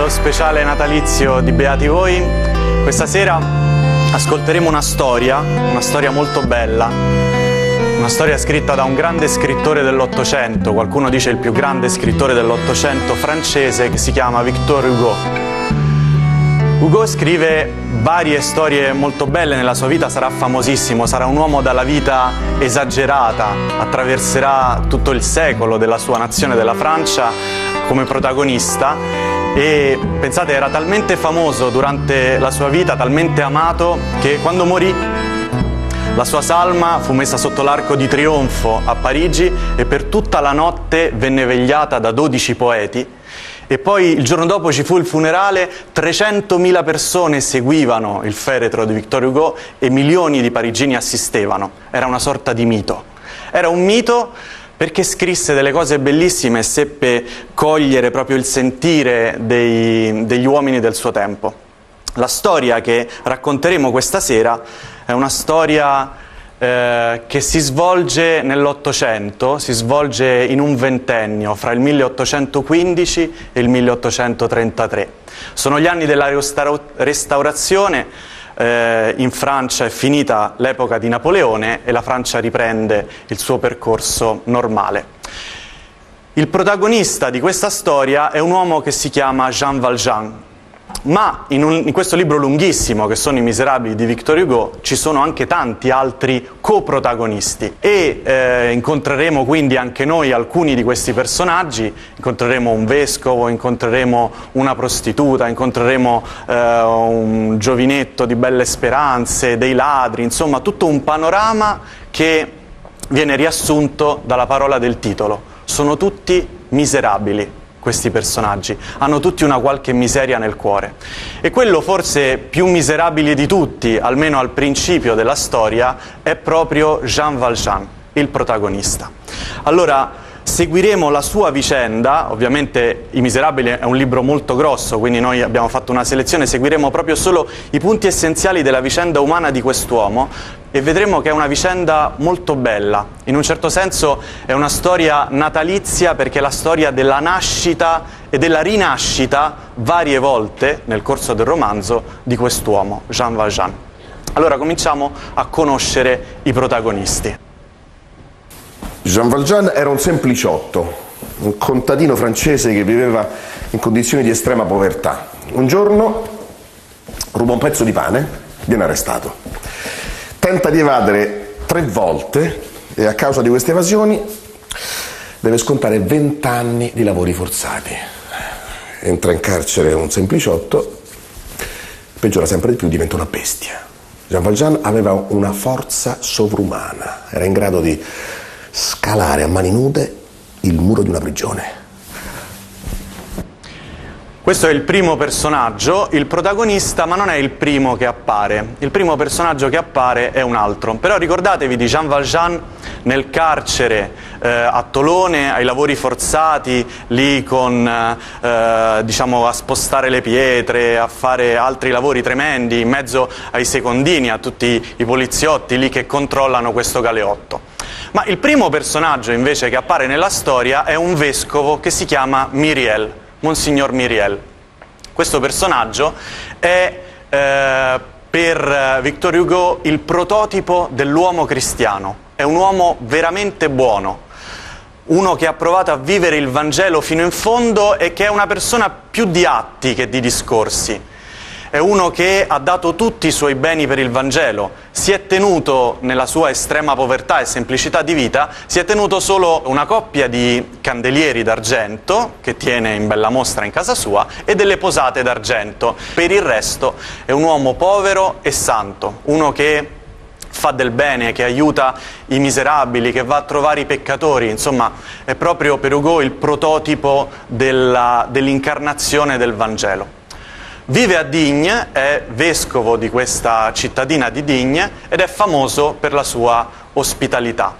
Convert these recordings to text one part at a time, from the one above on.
Allo speciale natalizio di Beati Voi. Questa sera ascolteremo una storia, una storia molto bella, una storia scritta da un grande scrittore dell'Ottocento, qualcuno dice il più grande scrittore dell'Ottocento francese, che si chiama Victor Hugo. Hugo scrive varie storie molto belle nella sua vita, sarà famosissimo, sarà un uomo dalla vita esagerata, attraverserà tutto il secolo della sua nazione, della Francia, come protagonista e pensate era talmente famoso durante la sua vita, talmente amato che quando morì la sua salma fu messa sotto l'arco di trionfo a Parigi e per tutta la notte venne vegliata da 12 poeti e poi il giorno dopo ci fu il funerale, 300.000 persone seguivano il feretro di Victor Hugo e milioni di parigini assistevano. Era una sorta di mito. Era un mito perché scrisse delle cose bellissime e seppe cogliere proprio il sentire dei, degli uomini del suo tempo. La storia che racconteremo questa sera è una storia eh, che si svolge nell'Ottocento, si svolge in un ventennio, fra il 1815 e il 1833. Sono gli anni della restaurazione eh, in Francia è finita l'epoca di Napoleone e la Francia riprende il suo percorso normale. Il protagonista di questa storia è un uomo che si chiama Jean Valjean, ma in, un, in, questo libro lunghissimo, che sono I Miserabili di Victor Hugo, ci sono anche tanti altri coprotagonisti. E eh, incontreremo quindi anche noi alcuni di questi personaggi, incontreremo un vescovo, incontreremo una prostituta, incontreremo eh, un giovinetto di belle speranze, dei ladri, insomma tutto un panorama che viene riassunto dalla parola del titolo. Sono tutti miserabili questi personaggi, hanno tutti una qualche miseria nel cuore. E quello forse più miserabile di tutti, almeno al principio della storia, è proprio Jean Valjean, il protagonista. Allora, seguiremo la sua vicenda, ovviamente I Miserabili è un libro molto grosso, quindi noi abbiamo fatto una selezione, seguiremo proprio solo i punti essenziali della vicenda umana di quest'uomo e vedremo che è una vicenda molto bella, in un certo senso è una storia natalizia perché è la storia della nascita e della rinascita varie volte nel corso del romanzo di quest'uomo, Jean Valjean. Allora cominciamo a conoscere i protagonisti. Jean Valjean era un sempliciotto, un contadino francese che viveva in condizioni di estrema povertà. Un giorno ruba un pezzo di pane, viene arrestato. Tenta di evadere tre volte e a causa di queste evasioni deve scontare vent'anni di lavori forzati. Entra in carcere un sempliciotto, peggiora sempre di più, diventa una bestia. Jean Valjean aveva una forza sovrumana, era in grado di scalare a mani nude il muro di una prigione. Questo è il primo personaggio, il protagonista, ma non è il primo che appare. Il primo personaggio che appare è un altro. Però ricordatevi di Jean Valjean nel carcere eh, a Tolone, ai lavori forzati, lì con, eh, diciamo, a spostare le pietre, a fare altri lavori tremendi, in mezzo ai secondini, a tutti i poliziotti lì che controllano questo galeotto. Ma il primo personaggio invece che appare nella storia è un vescovo che si chiama Miriel, Monsignor Miriel. Questo personaggio è eh, per Victor Hugo il prototipo dell'uomo cristiano, è un uomo veramente buono, uno che ha provato a vivere il Vangelo fino in fondo e che è una persona più di atti che di discorsi è uno che ha dato tutti i suoi beni per il Vangelo, si è tenuto nella sua estrema povertà e semplicità di vita, si è tenuto solo una coppia di candelieri d'argento che tiene in bella mostra in casa sua e delle posate d'argento. Per il resto è un uomo povero e santo, uno che fa del bene, che aiuta i miserabili, che va a trovare i peccatori, insomma è proprio per Ugo il prototipo dell'incarnazione del Vangelo. Vive a Digne, è vescovo di questa cittadina di Digne ed è famoso per la sua ospitalità.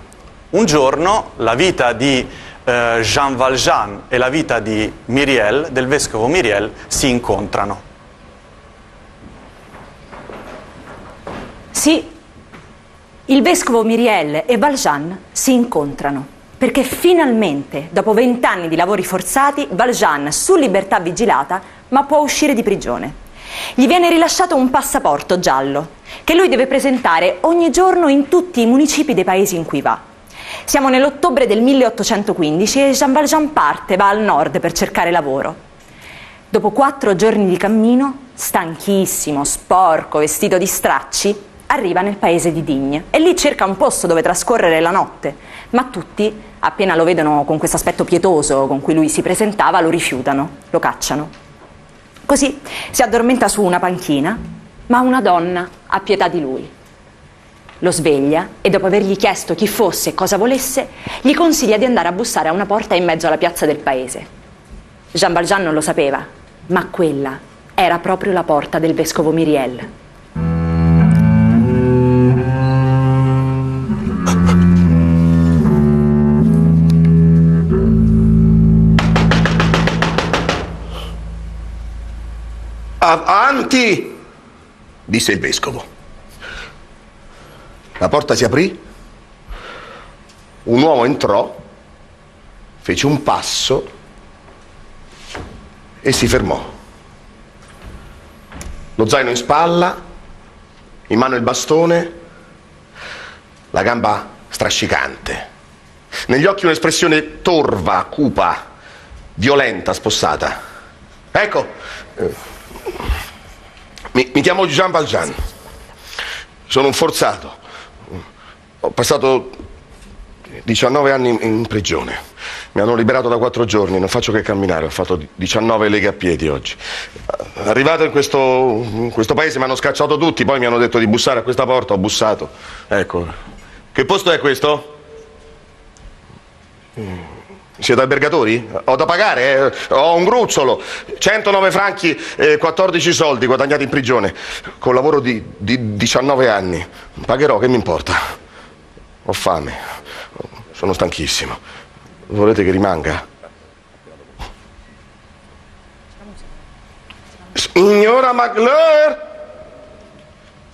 Un giorno la vita di eh, Jean Valjean e la vita di Miriel, del vescovo Miriel, si incontrano. Sì, il vescovo Miriel e Valjean si incontrano. perché finalmente, dopo vent'anni di lavori forzati, Valjean, su libertà vigilata, ma può uscire di prigione. Gli viene rilasciato un passaporto giallo che lui deve presentare ogni giorno in tutti i municipi dei paesi in cui va. Siamo nell'ottobre del 1815 e Jean Valjean parte, va al nord per cercare lavoro. Dopo quattro giorni di cammino, stanchissimo, sporco, vestito di stracci, arriva nel paese di Digne e lì cerca un posto dove trascorrere la notte, ma tutti, appena lo vedono con questo aspetto pietoso con cui lui si presentava, lo rifiutano, lo cacciano. Così si addormenta su una panchina, ma una donna ha pietà di lui. Lo sveglia e dopo avergli chiesto chi fosse e cosa volesse, gli consiglia di andare a bussare a una porta in mezzo alla piazza del paese. Jean Valjean non lo sapeva, ma quella era proprio la porta del vescovo Miriel. Avanti! disse il vescovo. La porta si aprì, un uomo entrò, fece un passo e si fermò. Lo zaino in spalla, in mano il bastone, la gamba strascicante. Negli occhi un'espressione torva, cupa, violenta, spossata. Ecco, eh, mi, mi chiamo Jean Valjean, sono un forzato, ho passato 19 anni in prigione. Mi hanno liberato da quattro giorni, non faccio che camminare, ho fatto 19 leghe a piedi oggi. Arrivato in questo, in questo paese mi hanno scacciato tutti, poi mi hanno detto di bussare a questa porta, ho bussato. Ecco. Che posto è questo? Siete albergatori? Ho da pagare, eh? ho un gruzzolo, 109 franchi e 14 soldi guadagnati in prigione, con lavoro di, di 19 anni. Pagherò, che mi importa? Ho fame, sono stanchissimo. Volete che rimanga? Signora Magloire,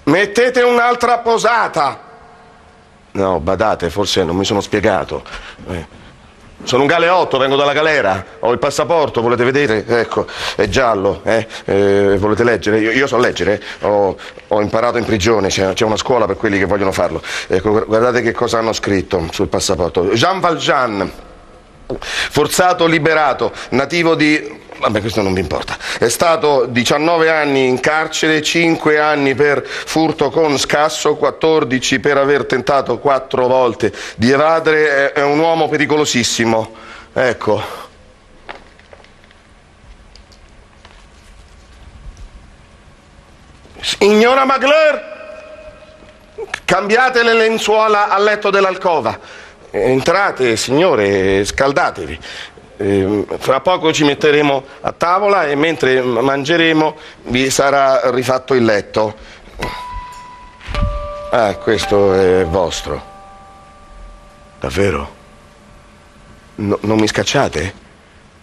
mettete un'altra posata. No, badate, forse non mi sono spiegato. Eh. Sono un galeotto, vengo dalla galera, ho il passaporto, volete vedere? Ecco, è giallo, eh? Eh, volete leggere? Io, io so leggere, ho, ho, imparato in prigione, c'è, una scuola per quelli che vogliono farlo. Ecco, guardate che cosa hanno scritto sul passaporto. Jean Valjean, forzato liberato, nativo di Vabbè, questo non vi importa. È stato 19 anni in carcere, 5 anni per furto con scasso, 14 per aver tentato 4 volte di evadere. È un uomo pericolosissimo. Ecco. Signora Magler, cambiate le lenzuola al letto dell'alcova. Entrate, signore, scaldatevi. Eh, fra poco ci metteremo a tavola e mentre mangeremo vi sarà rifatto il letto. Ah, questo è vostro. Davvero? No, non mi scacciate?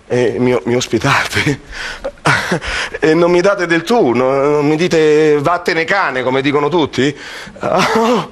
E mi, mi ospitate? e non mi date del tu? Non, non mi dite vattene cane come dicono tutti? Oh,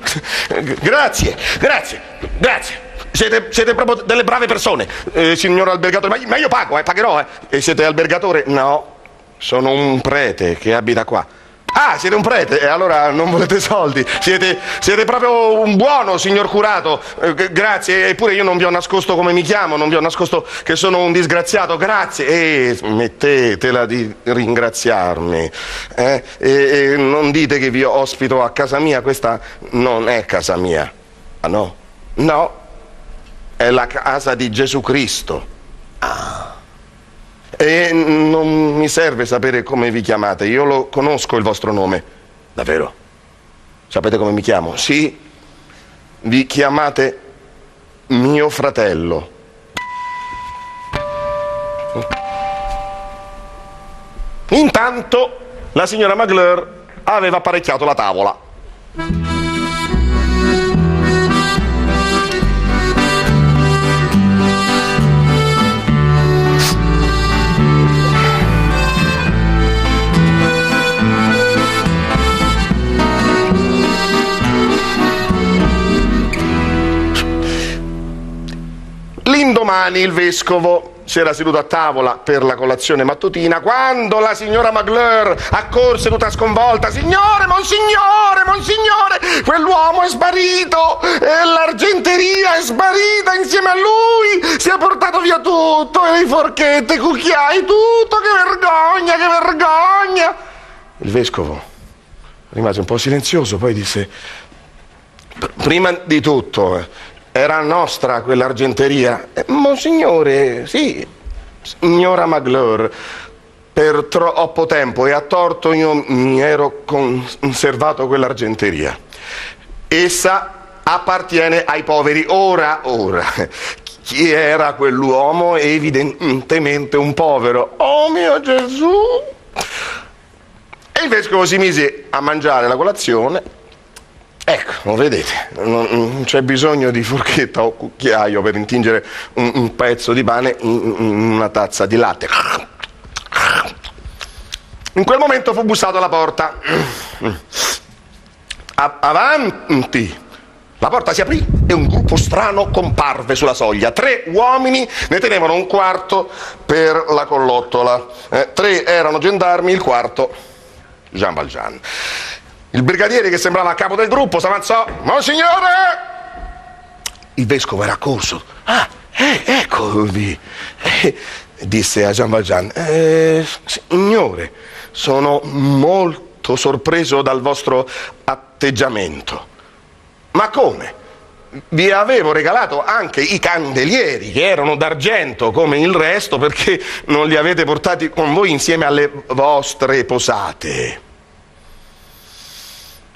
grazie, grazie, grazie. Siete, siete, proprio delle brave persone, eh, signor albergatore. Ma, ma io pago, eh, pagherò, eh. E siete albergatore? No, sono un prete che abita qua. Ah, siete un prete e allora non volete soldi. Siete, siete proprio un buono, signor curato. Eh, grazie, eppure io non vi ho nascosto come mi chiamo, non vi ho nascosto che sono un disgraziato. Grazie. E mettetela di ringraziarmi. Eh? E, e non dite che vi ospito a casa mia, questa non è casa mia. Ah no? No, è la casa di Gesù Cristo. Ah. E non mi serve sapere come vi chiamate, io lo conosco il vostro nome. Davvero? Sapete come mi chiamo? Sì, vi chiamate mio fratello. Intanto la signora Magler aveva apparecchiato la tavola. Domani il vescovo si era seduto a tavola per la colazione mattutina quando la signora Magleur accorse tutta sconvolta signore, monsignore, monsignore quell'uomo è sparito e l'argenteria è sparita insieme a lui si è portato via tutto e le forchette, i cucchiai, tutto che vergogna, che vergogna! Il vescovo rimase un po' silenzioso poi disse prima di tutto eh, era nostra quell'argenteria? Eh, monsignore, sì, signora Magleur, per troppo tempo e a torto io mi ero conservato quell'argenteria. Essa appartiene ai poveri. Ora, ora, chi era quell'uomo? Evidentemente un povero. Oh mio Gesù! E il vescovo si mise a mangiare la colazione Ecco, vedete, non, c'è bisogno di forchetta o cucchiaio per intingere un, un pezzo di pane in, in una tazza di latte. In quel momento fu bussato alla porta. avanti! La porta si aprì e un gruppo strano comparve sulla soglia. Tre uomini ne tenevano un quarto per la collottola. Eh, tre erano gendarmi, il quarto Jean Valjean. Il brigadiere che sembrava capo del gruppo si avanzò. Monsignore! Il vescovo era corso. Ah, eh, eccovi, eh, disse a Jean Valjean. Eh, signore, sono molto sorpreso dal vostro atteggiamento. Ma come? Vi avevo regalato anche i candelieri che erano d'argento come il resto perché non li avete portati con voi insieme alle vostre posate.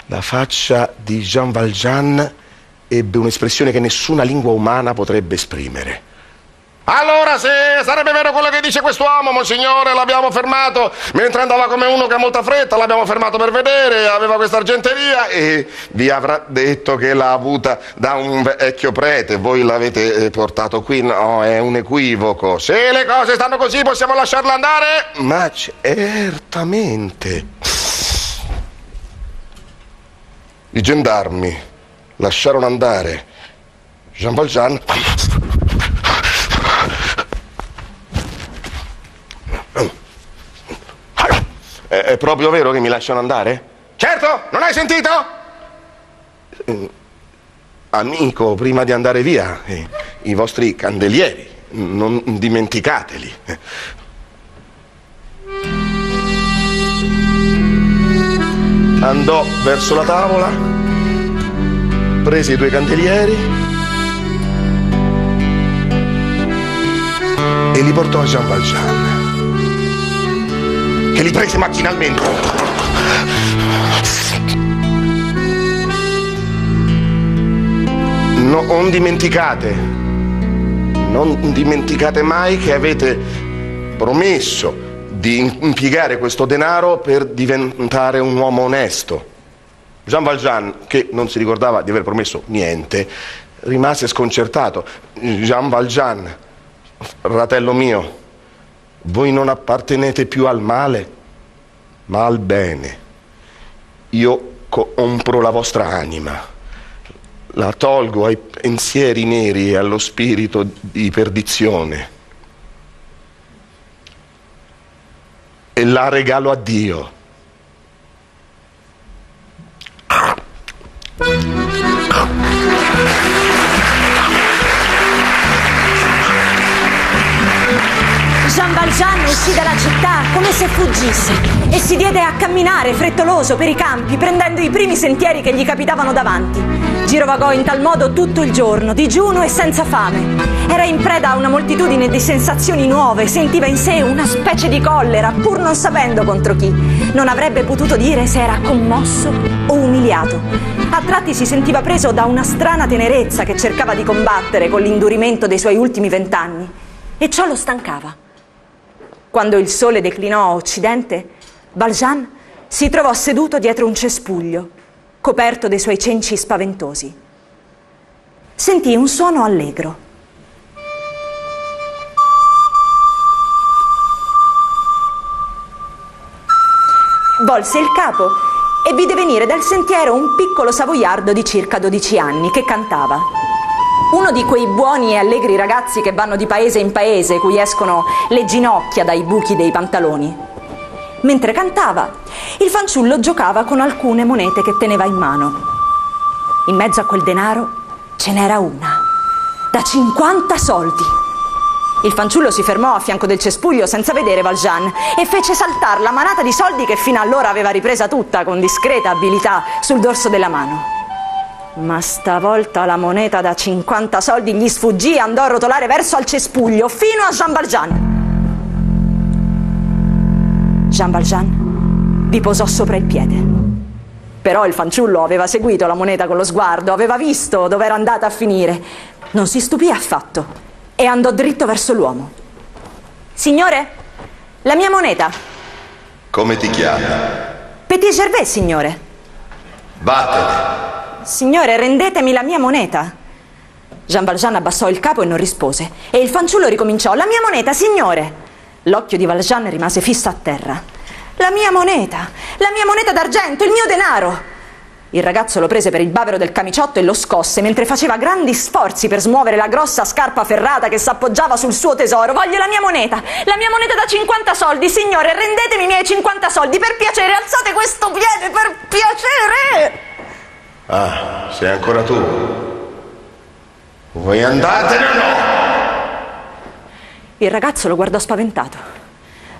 La faccia di Jean Valjean ebbe un'espressione che nessuna lingua umana potrebbe esprimere. Allora, se sarebbe vero quello che dice quest'uomo, monsignore, l'abbiamo fermato mentre andava come uno che ha molta fretta, l'abbiamo fermato per vedere, aveva questa argenteria e vi avrà detto che l'ha avuta da un vecchio prete, voi l'avete eh, portato qui, no, è un equivoco. Se le cose stanno così possiamo lasciarla andare? Ma certamente. I gendarmi lasciarono andare Jean Valjean È proprio vero che mi lasciano andare? Certo, non hai sentito? Amico, prima di andare via, eh, i vostri candelieri, non dimenticateli. Andò verso la tavola, prese i due candelieri e li portò a Jean Valjean, che li prese macchinalmente. No, non dimenticate, non dimenticate mai che avete promesso di impiegare questo denaro per diventare un uomo onesto. Jean Valjean, che non si ricordava di aver promesso niente, rimase sconcertato. Jean Valjean, fratello mio, voi non appartenete più al male, ma al bene. Io compro la vostra anima, la tolgo ai pensieri neri e allo spirito di perdizione e la regalo a Dio. Uscì dalla città come se fuggisse e si diede a camminare frettoloso per i campi, prendendo i primi sentieri che gli capitavano davanti. Girovagò in tal modo tutto il giorno, digiuno e senza fame. Era in preda a una moltitudine di sensazioni nuove, sentiva in sé una specie di collera, pur non sapendo contro chi. Non avrebbe potuto dire se era commosso o umiliato. A tratti si sentiva preso da una strana tenerezza che cercava di combattere con l'indurimento dei suoi ultimi vent'anni. E ciò lo stancava. Quando il sole declinò a occidente, Valjean si trovò seduto dietro un cespuglio coperto dei suoi cenci spaventosi. Sentì un suono allegro. Volse il capo e vide venire dal sentiero un piccolo savoiardo di circa 12 anni che cantava. Uno di quei buoni e allegri ragazzi che vanno di paese in paese, cui escono le ginocchia dai buchi dei pantaloni. Mentre cantava, il fanciullo giocava con alcune monete che teneva in mano. In mezzo a quel denaro ce n'era una, da 50 soldi. Il fanciullo si fermò a fianco del cespuglio senza vedere Valjean e fece saltare la manata di soldi che fino allora aveva ripresa tutta con discreta abilità sul dorso della mano. Ma stavolta la moneta da 50 soldi gli sfuggì e andò a rotolare verso al cespuglio fino a Jean Valjean. Jean Valjean vi posò sopra il piede. Però il fanciullo aveva seguito la moneta con lo sguardo, aveva visto dove era andata a finire. Non si stupì affatto e andò dritto verso l'uomo. Signore, la mia moneta. Come ti chiami? Petit Gervais, signore. Vattene. Signore, rendetemi la mia moneta. Jean Valjean abbassò il capo e non rispose. E il fanciullo ricominciò: La mia moneta, signore! L'occhio di Valjean rimase fisso a terra. La mia moneta! La mia moneta d'argento, il mio denaro! Il ragazzo lo prese per il bavero del camiciotto e lo scosse mentre faceva grandi sforzi per smuovere la grossa scarpa ferrata che s'appoggiava sul suo tesoro. Voglio la mia moneta! La mia moneta da 50 soldi, signore! Rendetemi i miei 50 soldi! Per piacere, alzate questo piede, per piacere! Ah, sei ancora tu? Vuoi andartene o no? Il ragazzo lo guardò spaventato.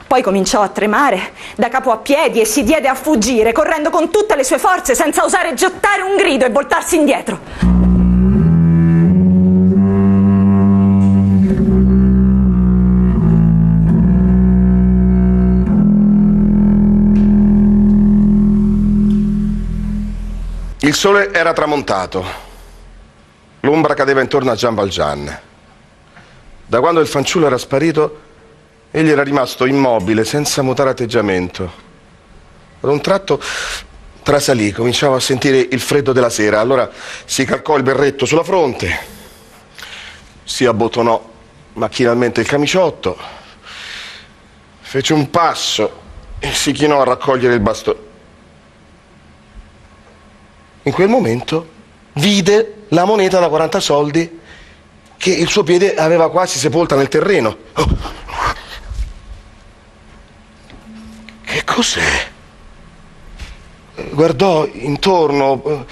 Poi cominciò a tremare da capo a piedi e si diede a fuggire, correndo con tutte le sue forze senza osare gettare un grido e voltarsi indietro. Sole era tramontato. L'ombra cadeva intorno a Jean Valjean. Da quando il fanciullo era sparito, egli era rimasto immobile, senza mutare atteggiamento. Ad un tratto trasalì, cominciava a sentire il freddo della sera. Allora si calcò il berretto sulla fronte, si abbottonò macchinalmente il camiciotto, fece un passo e si chinò a raccogliere il bastone. In quel momento vide la moneta da 40 soldi che il suo piede aveva quasi sepolta nel terreno. Che cos'è? Guardò intorno,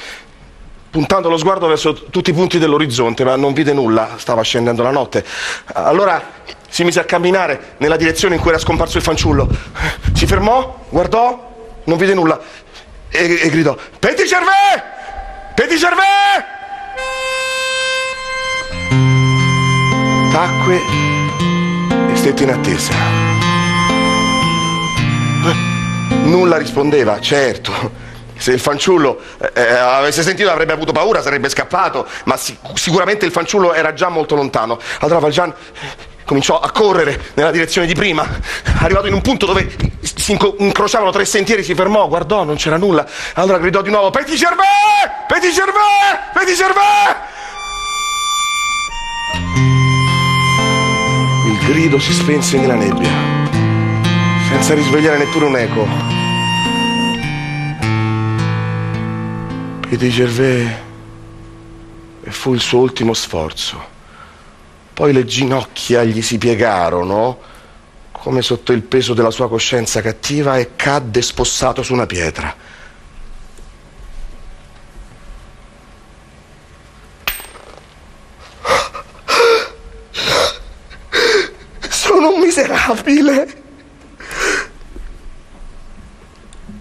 puntando lo sguardo verso tutti i punti dell'orizzonte, ma non vide nulla, stava scendendo la notte. Allora si mise a camminare nella direzione in cui era scomparso il fanciullo. Si fermò, guardò, non vide nulla e, e gridò: Petit Gervais! Petit Gervais! Tacque e stette in attesa. Eh, Nulla rispondeva, certo. Se il fanciullo eh, eh, avesse sentito avrebbe avuto paura, sarebbe scappato, ma si- sicuramente il fanciullo era già molto lontano. Allora Valjean cominciò a correre nella direzione di prima. Arrivato in un punto dove si incrociavano tre sentieri, si fermò, guardò, non c'era nulla. Allora gridò di nuovo: Petit Gervais! Petit Gervais! Petit Gervais! Il grido si spense nella nebbia, senza risvegliare neppure un eco. Petit Gervais e fu il suo ultimo sforzo. Poi le ginocchia gli si piegarono, come sotto il peso della sua coscienza cattiva, e cadde spossato su una pietra. Sono un miserabile.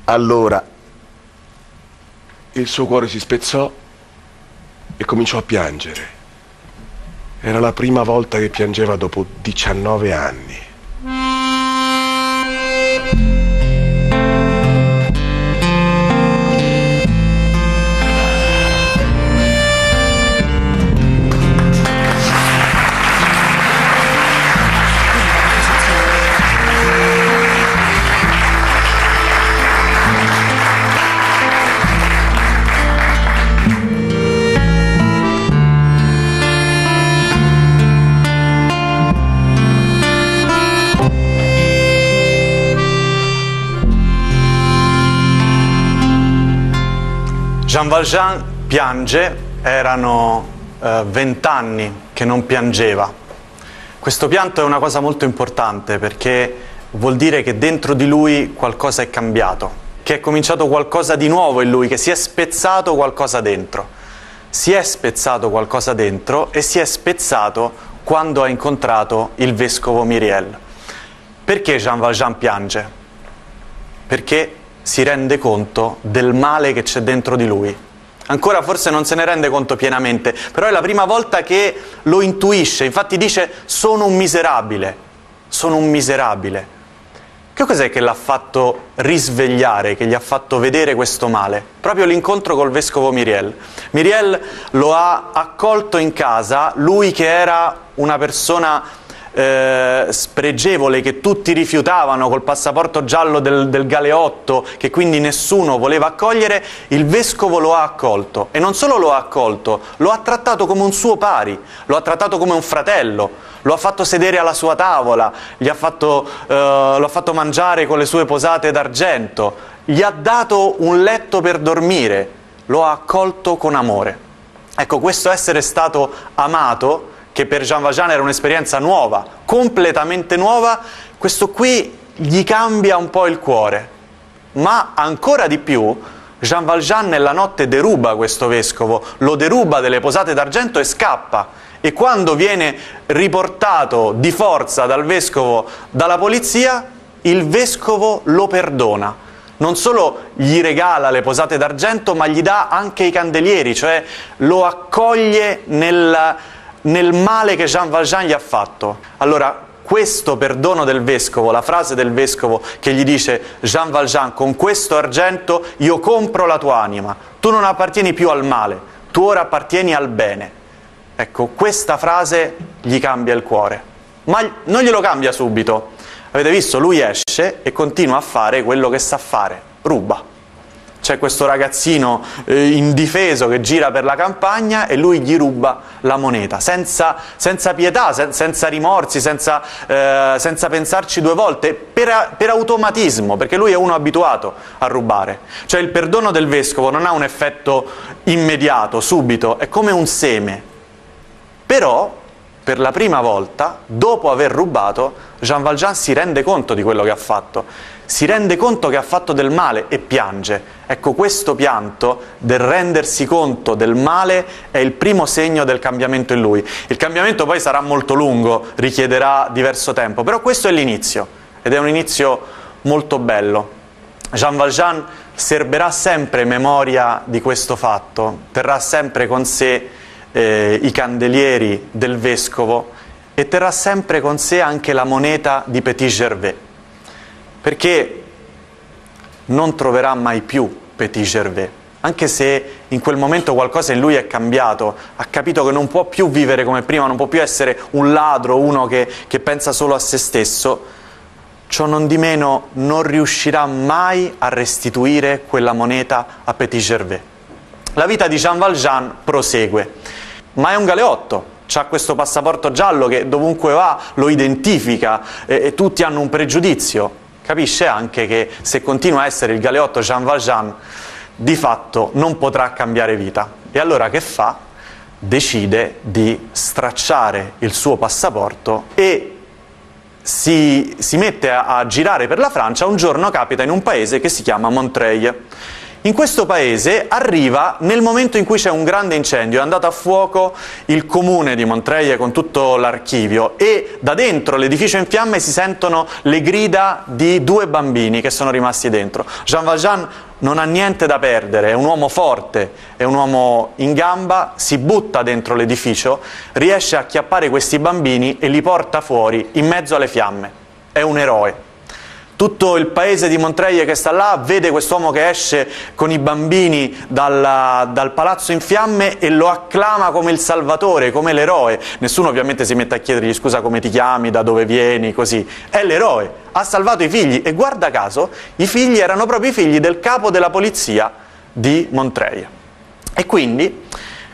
Allora il suo cuore si spezzò e cominciò a piangere. Era la prima volta che piangeva dopo 19 anni. Jean Valjean piange, erano eh, vent'anni che non piangeva. Questo pianto è una cosa molto importante perché vuol dire che dentro di lui qualcosa è cambiato, che è cominciato qualcosa di nuovo in lui, che si è spezzato qualcosa dentro. Si è spezzato qualcosa dentro e si è spezzato quando ha incontrato il vescovo Miriel. Perché Jean Valjean piange? Perché si rende conto del male che c'è dentro di lui. Ancora forse non se ne rende conto pienamente, però è la prima volta che lo intuisce, infatti dice sono un miserabile, sono un miserabile. Che cos'è che l'ha fatto risvegliare, che gli ha fatto vedere questo male? Proprio l'incontro col vescovo Miriel. Miriel lo ha accolto in casa, lui che era una persona eh, spregevole che tutti rifiutavano col passaporto giallo del, del Galeotto, che quindi nessuno voleva accogliere, il vescovo lo ha accolto e non solo lo ha accolto, lo ha trattato come un suo pari, lo ha trattato come un fratello lo ha fatto sedere alla sua tavola, ha fatto, eh, lo ha fatto mangiare con le sue posate d'argento, gli ha dato un letto per dormire, lo ha accolto con amore. Ecco, questo essere stato amato, che per Jean Valjean era un'esperienza nuova, completamente nuova, questo qui gli cambia un po' il cuore. Ma ancora di più, Jean Valjean nella notte deruba questo vescovo, lo deruba delle posate d'argento e scappa e quando viene riportato di forza dal vescovo dalla polizia, il vescovo lo perdona. Non solo gli regala le posate d'argento, ma gli dà anche i candelieri, cioè lo accoglie nel, nel male che Jean Valjean gli ha fatto. Allora, questo perdono del vescovo, la frase del vescovo che gli dice Jean Valjean, con questo argento io compro la tua anima, tu non appartieni più al male, tu ora appartieni al bene. Ecco, questa frase gli cambia il cuore, ma non glielo cambia subito. Avete visto? Lui esce e continua a fare quello che sa fare, ruba. C'è questo ragazzino eh, indifeso che gira per la campagna e lui gli ruba la moneta, senza, senza pietà, sen senza rimorsi, senza, eh, senza, pensarci due volte, per, per automatismo, perché lui è uno abituato a rubare. Cioè il perdono del vescovo non ha un effetto immediato, subito, è come un seme però, per la prima volta, dopo aver rubato, Jean Valjean si rende conto di quello che ha fatto, si rende conto che ha fatto del male e piange. Ecco, questo pianto del rendersi conto del male è il primo segno del cambiamento in lui. Il cambiamento poi sarà molto lungo, richiederà diverso tempo, però questo è l'inizio ed è un inizio molto bello. Jean Valjean serberà sempre memoria di questo fatto, terrà sempre con sé eh, i candelieri del vescovo e terrà sempre con sé anche la moneta di Petit Gervais, perché non troverà mai più Petit Gervais, anche se in quel momento qualcosa in lui è cambiato, ha capito che non può più vivere come prima, non può più essere un ladro, uno che, che pensa solo a se stesso, ciò non di meno non riuscirà mai a restituire quella moneta a Petit Gervais. La vita di Jean Valjean prosegue ma è un galeotto, ha questo passaporto giallo che dovunque va lo identifica e, e, tutti hanno un pregiudizio. Capisce anche che se continua a essere il galeotto Jean Valjean, di fatto non potrà cambiare vita. E allora che fa? Decide di stracciare il suo passaporto e si, si mette a, a girare per la Francia. Un giorno capita in un paese che si chiama Montreuil in questo paese arriva nel momento in cui c'è un grande incendio, è andato a fuoco il comune di Montreuil con tutto l'archivio e da dentro l'edificio in fiamme si sentono le grida di due bambini che sono rimasti dentro. Jean Valjean non ha niente da perdere, è un uomo forte, è un uomo in gamba, si butta dentro l'edificio, riesce a acchiappare questi bambini e li porta fuori in mezzo alle fiamme. È un eroe. Tutto il paese di Montreuil che sta là vede quest'uomo che esce con i bambini dal, dal, palazzo in fiamme e lo acclama come il salvatore, come l'eroe. Nessuno ovviamente si mette a chiedergli scusa come ti chiami, da dove vieni, così. È l'eroe, ha salvato i figli e guarda caso i figli erano proprio i figli del capo della polizia di Montreuil. E quindi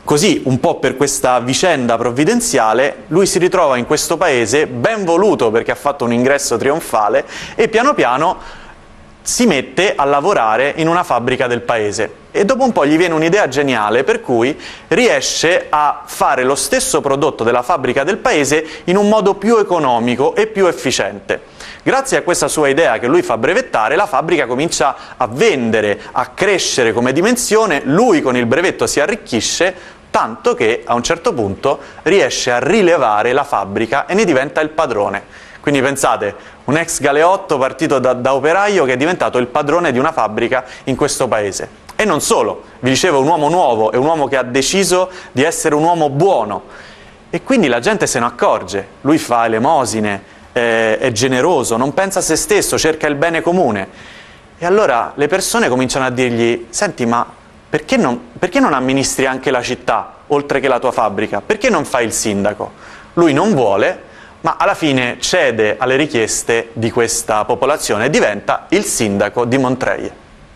Così, un po' per questa vicenda provvidenziale, lui si ritrova in questo paese ben voluto perché ha fatto un ingresso trionfale e piano piano si mette a lavorare in una fabbrica del paese e dopo un po' gli viene un'idea geniale per cui riesce a fare lo stesso prodotto della fabbrica del paese in un modo più economico e più efficiente. Grazie a questa sua idea che lui fa brevettare, la fabbrica comincia a vendere, a crescere come dimensione, lui con il brevetto si arricchisce, tanto che a un certo punto riesce a rilevare la fabbrica e ne diventa il padrone. Quindi pensate, un ex galeotto partito da, da, operaio che è diventato il padrone di una fabbrica in questo paese. E non solo, vi dicevo, un uomo nuovo, è un uomo che ha deciso di essere un uomo buono. E quindi la gente se ne accorge, lui fa elemosine, eh, è generoso, non pensa a se stesso, cerca il bene comune. E allora le persone cominciano a dirgli, senti ma perché non, perché non amministri anche la città, oltre che la tua fabbrica? Perché non fai il sindaco? Lui non vuole, ma alla fine cede alle richieste di questa popolazione e diventa il sindaco di Montreuil.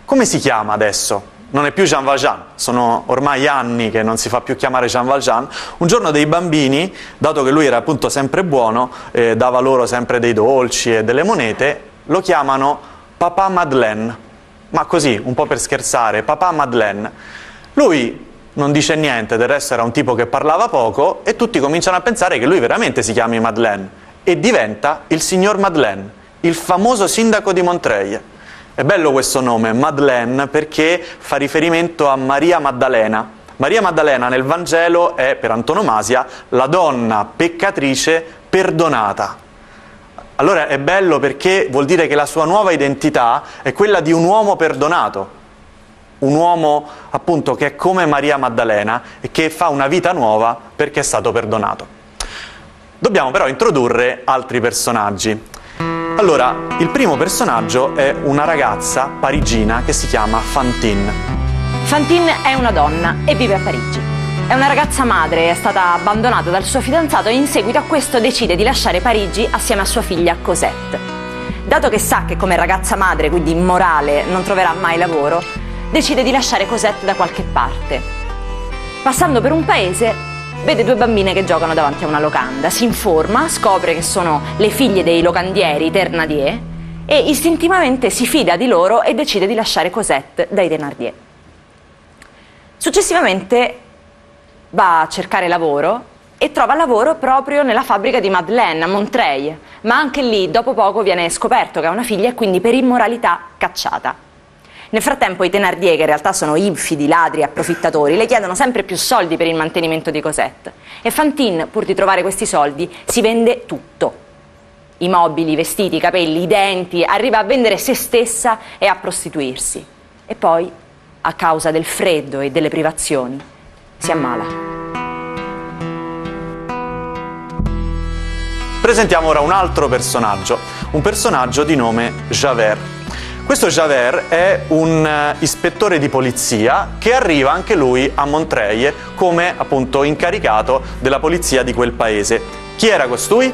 Come si chiama adesso? Non è più Jean Valjean, sono ormai anni che non si fa più chiamare Jean Valjean. Un giorno dei bambini, dato che lui era appunto sempre buono, eh, dava loro sempre dei dolci e delle monete, lo chiamano Papa Madeleine, ma così, un po' per scherzare, Papa Madeleine. Lui non dice niente, del resto era un tipo che parlava poco e tutti cominciano a pensare che lui veramente si chiami Madeleine e diventa il signor Madeleine, il famoso sindaco di Montreuil. È bello questo nome, Madeleine, perché fa riferimento a Maria Maddalena. Maria Maddalena nel Vangelo è, per antonomasia, la donna peccatrice perdonata. Allora è bello perché vuol dire che la sua nuova identità è quella di un uomo perdonato, un uomo appunto che è come Maria Maddalena e che fa una vita nuova perché è stato perdonato. Dobbiamo però introdurre altri personaggi. Allora, il primo personaggio è una ragazza parigina che si chiama Fantine. Fantine è una donna e vive a Parigi. È una ragazza madre, è stata abbandonata dal suo fidanzato e in seguito a questo decide di lasciare Parigi assieme a sua figlia Cosette. Dato che sa che come ragazza madre, quindi immorale, non troverà mai lavoro, decide di lasciare Cosette da qualche parte. Passando per un paese, vede due bambine che giocano davanti a una locanda, si informa, scopre che sono le figlie dei locandieri Ternadier e istintivamente si fida di loro e decide di lasciare Cosette dai Thenardier. Successivamente va a cercare lavoro e trova lavoro proprio nella fabbrica di Madeleine a Montreuil, ma anche lì dopo poco viene scoperto che ha una figlia e quindi per immoralità cacciata. Nel frattempo i Thenardier, che in realtà sono infidi, ladri, approfittatori, le chiedono sempre più soldi per il mantenimento di Cosette. E Fantine, pur di trovare questi soldi, si vende tutto. I mobili, i vestiti, i capelli, i denti, arriva a vendere se stessa e a prostituirsi. E poi, a causa del freddo e delle privazioni, si ammala. Presentiamo ora un altro personaggio, un personaggio di nome Javert. Questo Javert è un uh, ispettore di polizia che arriva anche lui a Montreuil come appunto incaricato della polizia di quel paese. Chi era costui?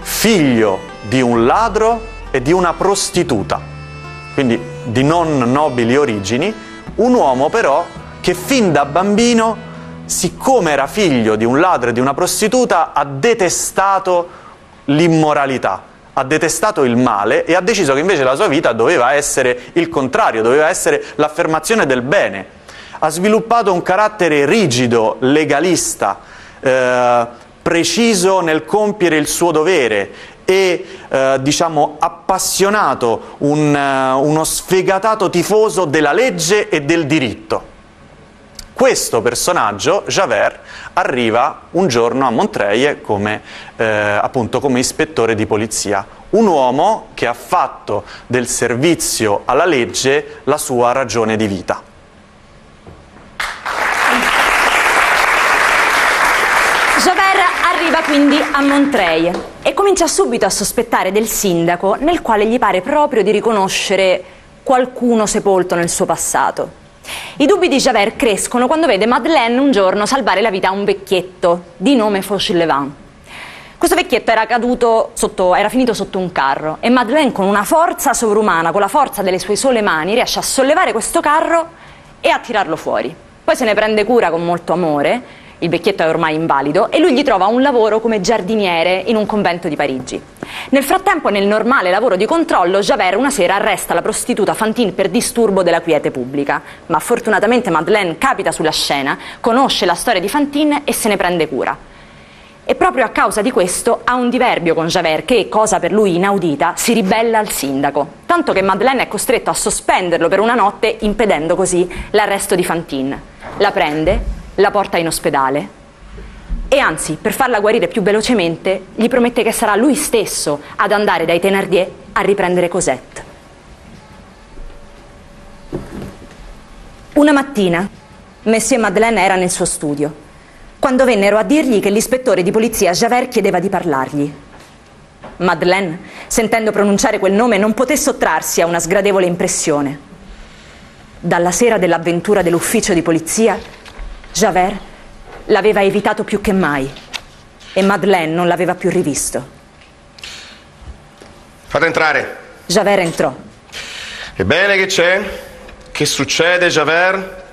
Figlio di un ladro e di una prostituta, quindi di non nobili origini, un uomo però che fin da bambino, siccome era figlio di un ladro e di una prostituta, ha detestato l'immoralità ha detestato il male e ha deciso che invece la sua vita doveva essere il contrario, doveva essere l'affermazione del bene. Ha sviluppato un carattere rigido, legalista, eh, preciso nel compiere il suo dovere e eh, diciamo appassionato, un, uh, uno sfegatato tifoso della legge e del diritto. Questo personaggio, Javert, arriva un giorno a Montreuil come, eh, come ispettore di polizia, un uomo che ha fatto del servizio alla legge la sua ragione di vita. Javert arriva quindi a Montreuil e comincia subito a sospettare del sindaco nel quale gli pare proprio di riconoscere qualcuno sepolto nel suo passato. I dubbi di Javert crescono quando vede Madeleine un giorno salvare la vita a un vecchietto di nome Fauchelevent. Questo vecchietto era, sotto, era finito sotto un carro e Madeleine con una forza sovrumana, con la forza delle sue sole mani, riesce a sollevare questo carro e a tirarlo fuori. Poi se ne prende cura con molto amore il vecchietto è ormai invalido, e lui gli trova un lavoro come giardiniere in un convento di Parigi. Nel frattempo, nel normale lavoro di controllo, Javert una sera arresta la prostituta Fantine per disturbo della quiete pubblica. Ma fortunatamente Madeleine capita sulla scena, conosce la storia di Fantine e se ne prende cura. E proprio a causa di questo ha un diverbio con Javert che, cosa per lui inaudita, si ribella al sindaco. Tanto che Madeleine è costretto a sospenderlo per una notte, impedendo così l'arresto di Fantine. La prende, la porta in ospedale e anzi, per farla guarire più velocemente, gli promette che sarà lui stesso ad andare dai Thénardier a riprendere Cosette. Una mattina, Messie Madeleine era nel suo studio quando vennero a dirgli che l'ispettore di polizia Javert chiedeva di parlargli. Madeleine, sentendo pronunciare quel nome, non poté sottrarsi a una sgradevole impressione. Dalla sera dell'avventura dell'ufficio di polizia, Javert l'aveva evitato più che mai e Madeleine non l'aveva più rivisto. Fate entrare. Javert entrò. Ebbene, che c'è? Che succede, Javert?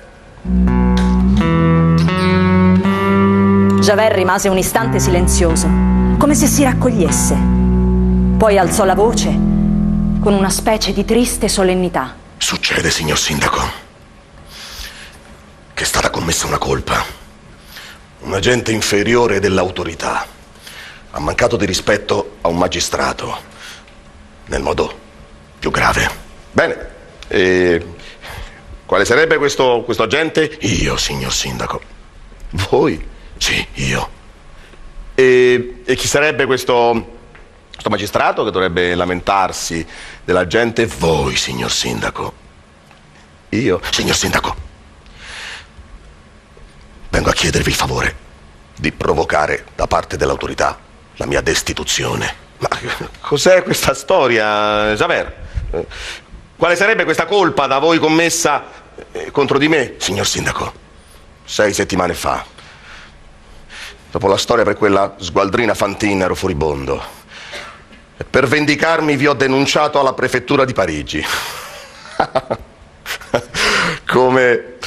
Javert rimase un istante silenzioso, come se si raccogliesse. Poi alzò la voce con una specie di triste solennità. Succede, signor sindaco, che è stata commessa una colpa. Un agente inferiore dell'autorità ha mancato di rispetto a un magistrato nel modo più grave. Bene, e quale sarebbe questo, questo agente? Io, signor sindaco. Voi? Sì, io. E, e chi sarebbe questo, questo magistrato che dovrebbe lamentarsi della gente? Voi, signor sindaco. Io, signor sindaco, vengo a chiedervi il favore di provocare da parte dell'autorità la mia destituzione. Ma cos'è questa storia, Javert? Quale sarebbe questa colpa da voi commessa eh, contro di me, signor sindaco? Sei settimane fa Dopo la storia per quella sgualdrina fantina ero furibondo. E per vendicarmi vi ho denunciato alla prefettura di Parigi. come,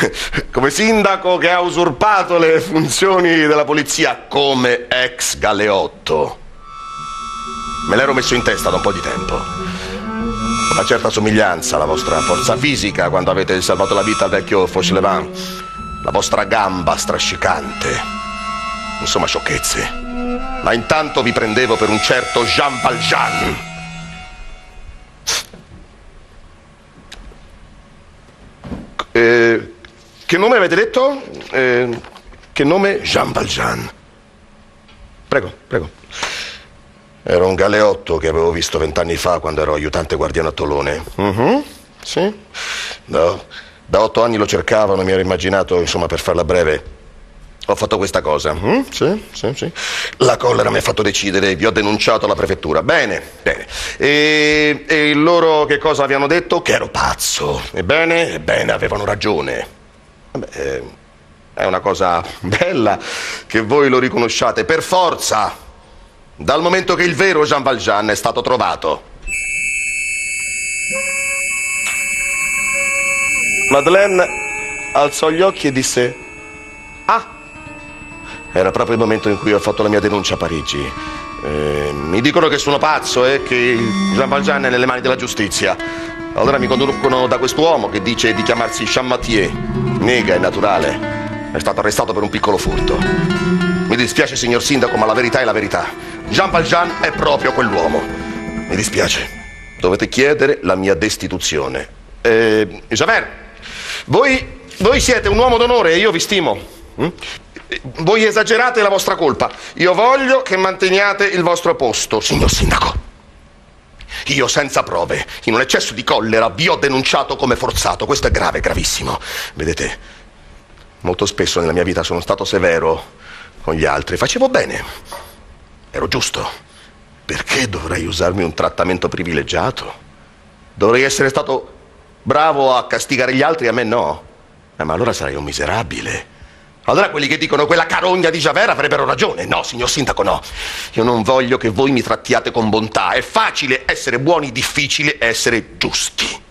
come sindaco che ha usurpato le funzioni della polizia come ex galeotto. Me l'ero messo in testa da un po' di tempo. Una certa somiglianza alla vostra forza fisica quando avete salvato la vita al vecchio Fauchelevent, la vostra gamba strascicante Insomma, sciocchezze. Ma intanto vi prendevo per un certo Jean Valjean. Eh, che nome avete detto? Eh, che nome? Jean Valjean. Prego, prego. Era un galeotto che avevo visto vent'anni fa quando ero aiutante guardiano a Tolone. Uh-huh, sì. No. Da otto anni lo cercavano, mi ero immaginato, insomma, per farla breve, ho fatto questa cosa. Mm? Sì, sì, sì. La collera mi ha fatto decidere, vi ho denunciato alla prefettura. Bene, bene. E, e loro che cosa avevano detto? Che ero pazzo. Ebbene, ebbene, avevano ragione. Vabbè, eh, è una cosa bella che voi lo riconosciate per forza, dal momento che il vero Jean Valjean è stato trovato. Madeleine alzò gli occhi e disse: Ah! Era proprio il momento in cui ho fatto la mia denuncia a Parigi. Eh, mi dicono che sono pazzo e che Jean Valjean è nelle mani della giustizia. Allora mi conducono da quest'uomo che dice di chiamarsi Chammatier. Nega, è naturale. È stato arrestato per un piccolo furto. Mi dispiace, signor sindaco, ma la verità è la verità. Jean Valjean è proprio quell'uomo. Mi dispiace. Dovete chiedere la mia destituzione. Eh, Javert, voi, voi siete un uomo d'onore e io vi stimo. Hm? Voi esagerate la vostra colpa. Io voglio che manteniate il vostro posto, signor sindaco. Io senza prove, in un eccesso di collera, vi ho denunciato come forzato. Questo è grave, gravissimo. Vedete, molto spesso nella mia vita sono stato severo con gli altri. Facevo bene. Ero giusto. Perché dovrei usarmi un trattamento privilegiato? Dovrei essere stato bravo a castigare gli altri a me no. Eh, ma allora sarei un miserabile. Allora quelli che dicono quella carogna di Javert avrebbero ragione. No, signor sindaco, no. Io non voglio che voi mi trattiate con bontà. È facile essere buoni, difficile essere giusti.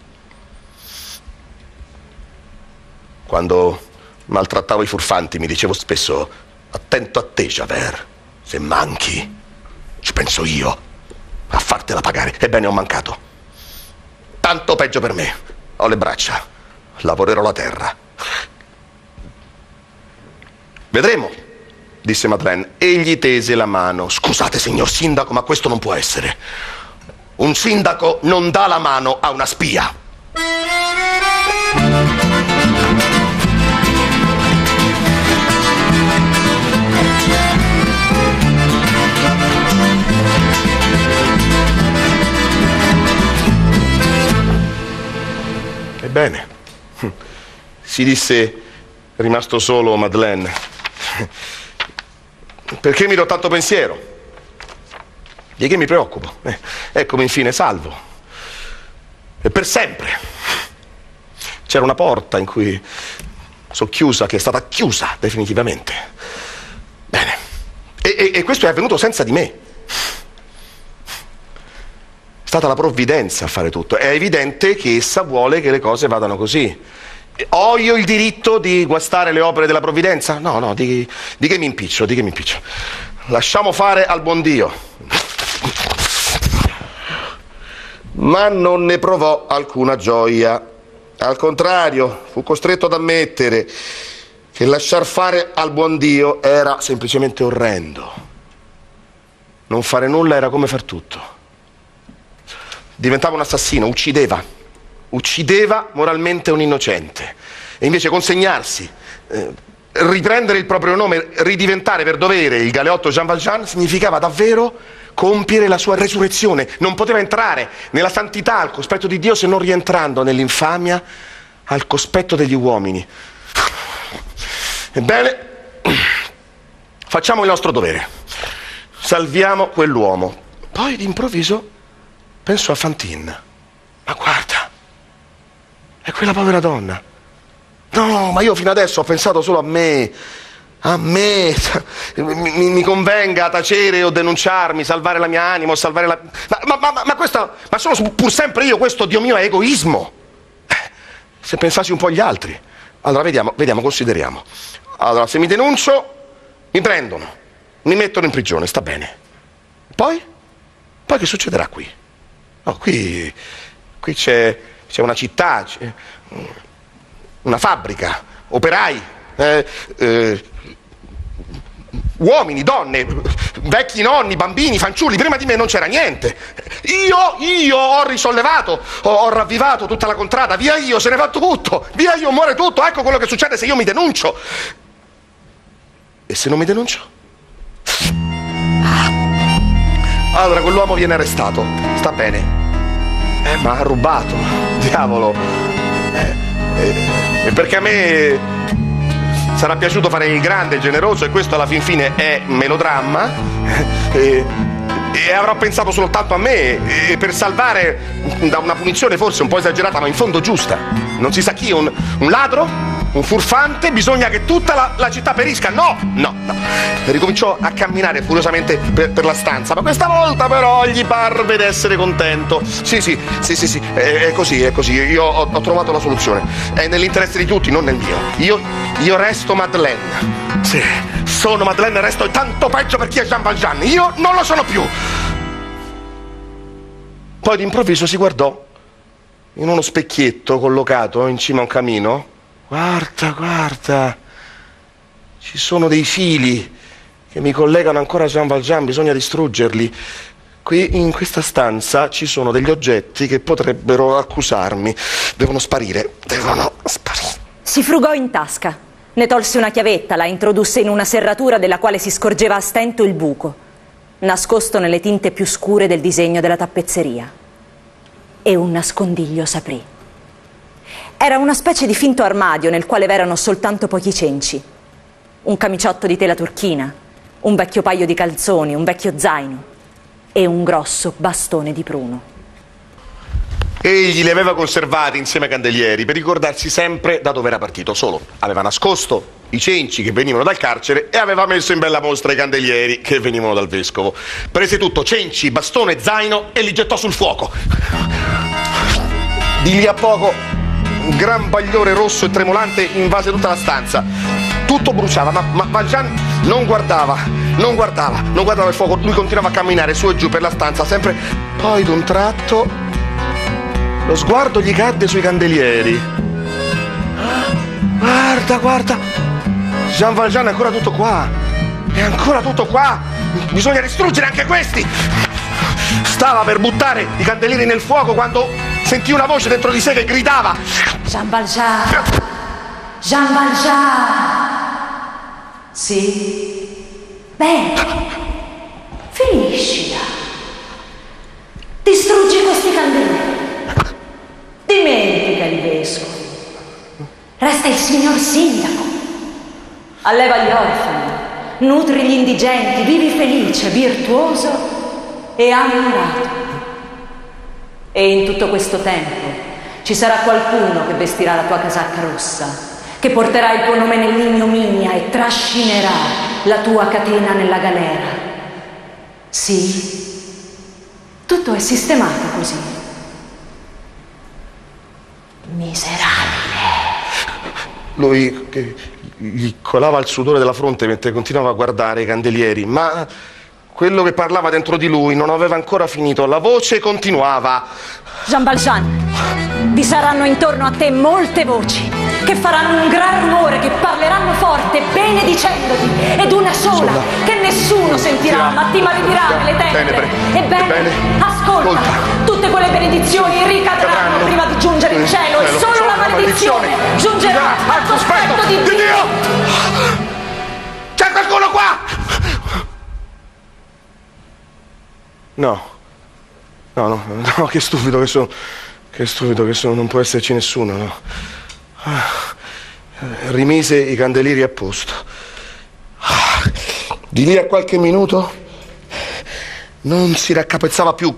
Quando Maltrattavo i furfanti, mi dicevo spesso, attento a te, Javert. Se manchi, ci penso io a fartela pagare. Ebbene, ho mancato. Tanto peggio per me. Ho le braccia, lavorerò la terra. Vedremo, disse Madeleine, e gli tese la mano. Scusate, signor sindaco, ma questo non può essere. Un sindaco non dà la mano a una spia. Ebbene, si disse, rimasto solo Madeleine, perché mi do tanto pensiero? Di che mi preoccupo? Eh, eccomi infine salvo. E per sempre. C'era una porta in cui socchiusa, che è stata chiusa definitivamente. Bene. E, e, e questo è avvenuto senza di me. È stata la provvidenza a fare tutto. È evidente che essa vuole che le cose vadano così. Ho io il diritto di guastare le opere della provvidenza? No, no, di, di che mi impiccio, di che mi impiccio. Lasciamo fare al buon Dio. Ma non ne provò alcuna gioia. Al contrario, fu costretto ad ammettere che lasciar fare al buon Dio era semplicemente orrendo. Non fare nulla era come far tutto. Diventava un assassino, uccideva, uccideva moralmente un innocente. E invece consegnarsi, eh, riprendere il proprio nome, ridiventare per dovere il galeotto Jean Valjean significava davvero compiere la sua resurrezione. Non poteva entrare nella santità, al cospetto di Dio, se non rientrando nell'infamia, al cospetto degli uomini. Ebbene, facciamo il nostro dovere. Salviamo quell'uomo. Poi d'improvviso penso a Fantine. Ma guarda, è quella povera donna. No, ma io fino adesso ho pensato solo a me a me mi, mi, convenga tacere o denunciarmi, salvare la mia anima o salvare la... Ma, ma, ma, ma, questo, ma sono pur sempre io, questo, Dio mio, è egoismo. Eh, se pensassi un po' agli altri. Allora, vediamo, vediamo, consideriamo. Allora, se mi denuncio, mi prendono, mi mettono in prigione, sta bene. Poi? Poi che succederà qui? No, qui, qui c'è, c'è una città, c'è una fabbrica, operai, eh, eh, uomini, donne, vecchi nonni, bambini, fanciulli, prima di me non c'era niente. Io, io ho risollevato, ho, ho, ravvivato tutta la contrada, via io, se ne va tutto, via io, muore tutto, ecco quello che succede se io mi denuncio. E se non mi denuncio? Allora quell'uomo viene arrestato, sta bene. Eh, ma ha rubato, diavolo. Eh, eh, perché a me sarà piaciuto fare il grande, generoso e questo alla fin fine è melodramma. E, avrò pensato soltanto a me e per salvare da una punizione forse un po' esagerata ma in fondo giusta. Non si sa chi, un, un ladro? un furfante, bisogna che tutta la, la, città perisca. No, no, no. Ricominciò a camminare furiosamente per, per, la stanza, ma questa volta però gli parve d'essere contento. Sì, sì, sì, sì, sì, è, è così, è così. Io ho, ho, trovato la soluzione. È nell'interesse di tutti, non nel mio. Io, io resto Madeleine. Sì, sono Madeleine e resto tanto peggio per chi è Jean Valjean. Io non lo sono più. Poi d'improvviso si guardò in uno specchietto collocato in cima a un camino Guarda, guarda, ci sono dei fili che mi collegano ancora a Jean Valjean, bisogna distruggerli. Qui in questa stanza ci sono degli oggetti che potrebbero accusarmi. Devono sparire, devono sparire. Si frugò in tasca, ne tolse una chiavetta, la introdusse in una serratura della quale si scorgeva a stento il buco, nascosto nelle tinte più scure del disegno della tappezzeria. E un nascondiglio s'aprì. Era una specie di finto armadio nel quale v'erano soltanto pochi cenci. Un camiciotto di tela turchina, un vecchio paio di calzoni, un vecchio zaino e un grosso bastone di pruno. Egli li aveva conservati insieme ai candelieri per ricordarsi sempre da dove era partito. Solo aveva nascosto i cenci che venivano dal carcere e aveva messo in bella mostra i candelieri che venivano dal vescovo. Prese tutto, cenci, bastone, zaino e li gettò sul fuoco. Di lì a poco un gran bagliore rosso e tremolante invase tutta la stanza. Tutto bruciava, ma, ma Valjean non guardava, non guardava, non guardava il fuoco. Lui continuava a camminare su e giù per la stanza, sempre. Poi d'un tratto lo sguardo gli cadde sui candelieri. Guarda, guarda. Jean Valjean è ancora tutto qua. È ancora tutto qua. Bisogna distruggere anche questi. Stava per buttare i candelieri nel fuoco quando sentì una voce dentro di sé che gridava. Jean Valjean! Jean Valjean! Sì? Bene. Finiscila. Distruggi questi candelieri. Dimentica il vescovo. Resta il signor sindaco. Alleva gli orfani, nutri gli indigenti, vivi felice, virtuoso e ammorato. E in tutto questo tempo ci sarà qualcuno che vestirà la tua casacca rossa, che porterà il tuo nome nell'ignominia e trascinerà la tua catena nella galera. Sì, tutto è sistemato così. Miserabile. Lui gli colava il sudore della fronte mentre continuava a guardare i candelieri, ma quello che parlava dentro di lui non aveva ancora finito. La voce continuava. Jean Valjean, vi saranno intorno a te molte voci che faranno un gran rumore, che parleranno forte, benedicendoti, ed una sola, Sola. che nessuno sentirà, ma ti maledirà nelle. Tenebre. Ebbene, Ebbene, ascolta, ascolta. Tutte quelle benedizioni ricadranno Cadranno. prima di giungere in cielo, e solo la maledizione giungerà al cospetto di di Dio. C'è qualcuno qua? No. No, no, no, che stupido che sono. Che stupido che sono, non può esserci nessuno, no. Rimise i candelieri a posto. Di lì a qualche minuto non si raccapezzava più,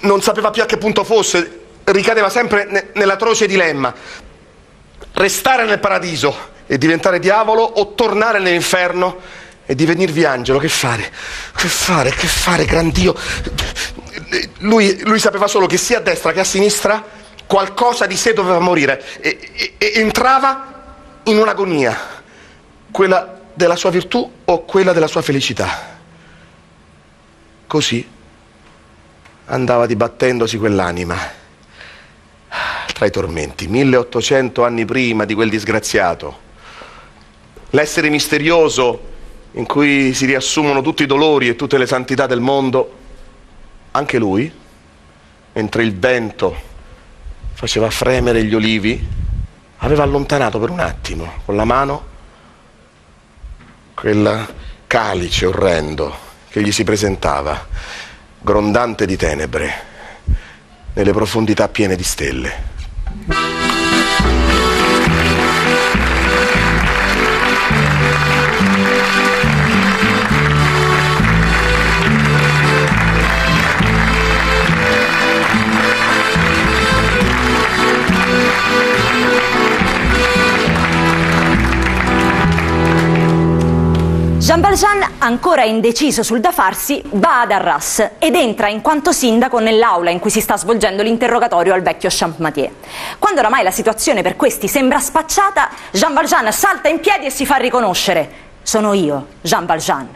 non sapeva più a che punto fosse, ricadeva sempre ne- nell'atroce dilemma. Restare nel paradiso e diventare diavolo o tornare nell'inferno e divenirvi angelo. Che fare? Che fare? Che fare, gran Dio? Lui, lui sapeva solo che sia a destra che a sinistra qualcosa di sé doveva morire e, e- e entrava in un'agonia, quella della sua virtù o quella della sua felicità. Così andava dibattendosi quell'anima tra i tormenti, 1800 anni prima di quel disgraziato. L'essere misterioso in cui si riassumono tutti i dolori e tutte le santità del mondo, anche lui, mentre il vento faceva fremere gli olivi, aveva allontanato per un attimo con la mano quel calice orrendo che gli si presentava, grondante di tenebre, nelle profondità piene di stelle. Jean Valjean, ancora indeciso sul da farsi, va ad Arras ed entra in quanto sindaco nell'aula in cui si sta svolgendo l'interrogatorio al vecchio Champmathieu. Quando oramai la situazione per questi sembra spacciata, Jean Valjean salta in piedi e si fa riconoscere. Sono io, Jean Valjean.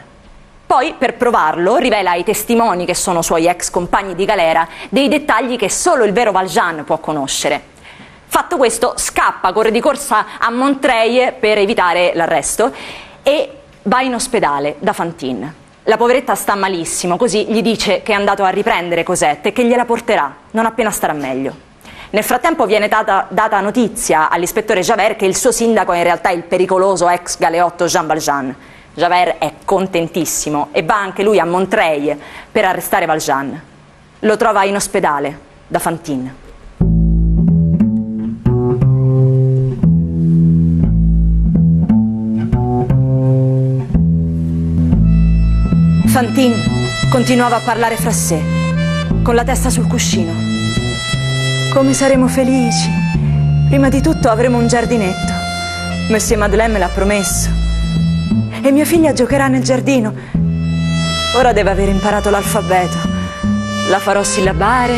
Poi, per provarlo, rivela ai testimoni che sono suoi ex compagni di galera dei dettagli che solo il vero Valjean può conoscere. Fatto questo, scappa, corre di corsa a Montreuil per evitare l'arresto e va in ospedale da Fantine. La poveretta sta malissimo, così gli dice che è andato a riprendere Cosette e che gliela porterà, non appena starà meglio. Nel frattempo viene data, data notizia all'ispettore Javert che il suo sindaco è in realtà il pericoloso ex galeotto Jean Valjean. Javert è contentissimo e va anche lui a Montreuil per arrestare Valjean. Lo trova in ospedale da Fantine. Fantine continuava a parlare fra sé, con la testa sul cuscino. Come saremo felici! Prima di tutto avremo un giardinetto. Monsieur Madeleine me l'ha promesso. E mia figlia giocherà nel giardino. Ora deve aver imparato l'alfabeto. La farò sillabare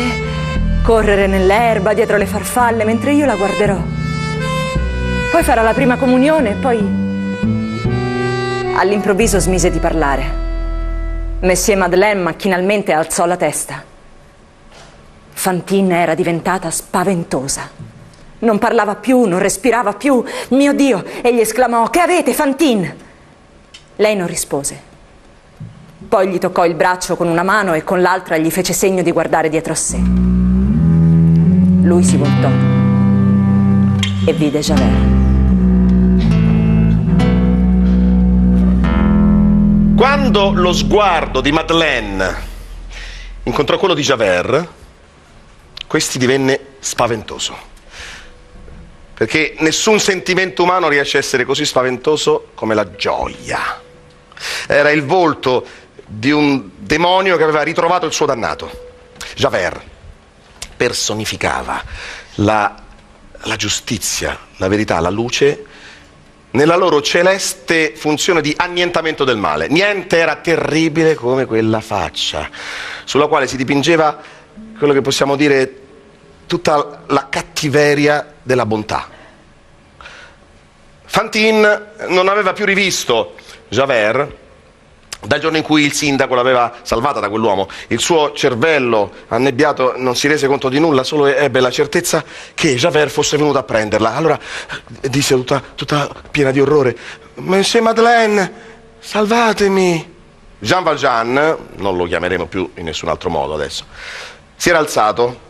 correre nell'erba dietro le farfalle mentre io la guarderò. Poi farà la prima comunione e poi all'improvviso smise di parlare. Messie Madeleine macchinalmente alzò la testa. Fantine era diventata spaventosa. Non parlava più, non respirava più. Mio Dio! Egli esclamò: Che avete, Fantine? Lei non rispose. Poi gli toccò il braccio con una mano e con l'altra gli fece segno di guardare dietro a sé. Lui si voltò e vide Javert. Quando lo sguardo di Madeleine incontrò quello di Javert, questi divenne spaventoso. Perché nessun sentimento umano riesce a essere così spaventoso come la gioia. Era il volto di un demonio che aveva ritrovato il suo dannato. Javert personificava la, la giustizia, la verità, la luce nella loro celeste funzione di annientamento del male. Niente era terribile come quella faccia, sulla quale si dipingeva quello che possiamo dire tutta la cattiveria della bontà. Fantine non aveva più rivisto Javert dal giorno in cui il sindaco l'aveva salvata da quell'uomo, il suo cervello annebbiato non si rese conto di nulla, solo ebbe la certezza che Javert fosse venuto a prenderla. Allora disse tutta, tutta piena di orrore, Monsieur Madeleine, salvatemi. Jean Valjean, non lo chiameremo più in nessun altro modo adesso, si era alzato.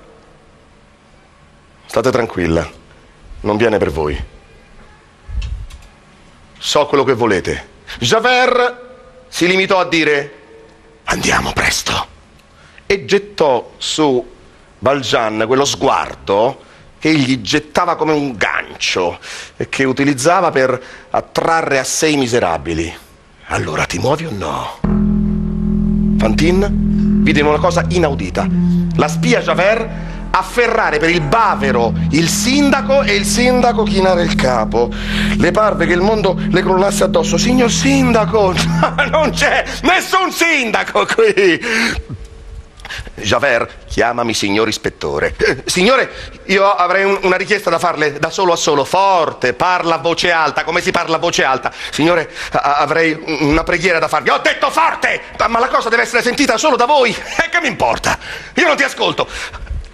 State tranquilla, non viene per voi. So quello che volete. Javert si limitò a dire andiamo presto e gettò su Valjean quello sguardo che egli gettava come un gancio e che utilizzava per attrarre a sé i miserabili. Allora ti muovi o no? Fantine vide una cosa inaudita. La spia Javert afferrare per il bavero il sindaco e il sindaco chinare il capo. Le parve che il mondo le crollasse addosso. Signor sindaco, non c'è nessun sindaco qui. Javert, chiamami signor ispettore. Signore, io avrei un, una richiesta da farle da solo a solo, forte, parla a voce alta, come si parla a voce alta. Signore, a, avrei una preghiera da farvi. Ho detto forte, ma la cosa deve essere sentita solo da voi. E che mi importa? Io non ti ascolto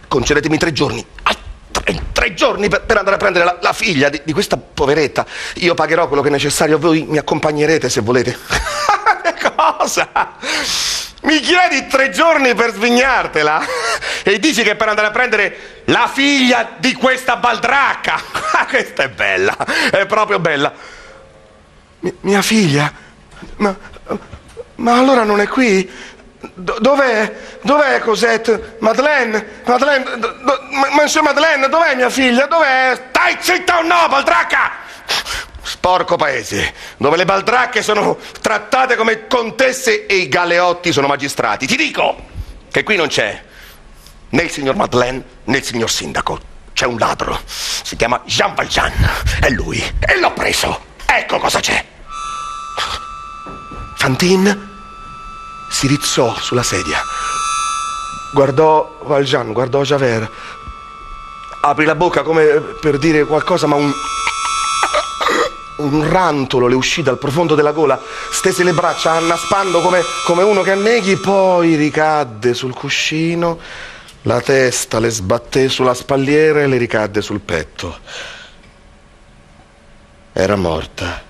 concedetemi tre giorni. Ah, tre, tre giorni per, per, andare a prendere la, la figlia di, di, questa poveretta. Io pagherò quello che è necessario, voi mi accompagnerete se volete. Cosa? Mi chiedi tre giorni per svignartela e dici che per andare a prendere la figlia di questa baldracca. questa è bella, è proprio bella. Mi, mia figlia? Ma, ma allora non è qui? Dov'è? Dov'è Cosette? Madeleine? Madeleine? Do, do, Monsieur Madeleine, dov'è mia figlia? Dov'è? Stai zitta o no, baldracca! Sporco paese, dove le baldracche sono trattate come contesse e i galeotti sono magistrati. Ti dico che qui non c'è né il signor Madeleine né il signor sindaco. C'è un ladro, si chiama Jean Valjean, è lui, e l'ho preso. Ecco cosa c'è. Fantine si rizzò sulla sedia, guardò Valjean, guardò Javert, aprì la bocca come per dire qualcosa, ma un, un rantolo le uscì dal profondo della gola, stese le braccia annaspando come, come uno che anneghi, poi ricadde sul cuscino, la testa le sbatté sulla spalliera e le ricadde sul petto. Era morta.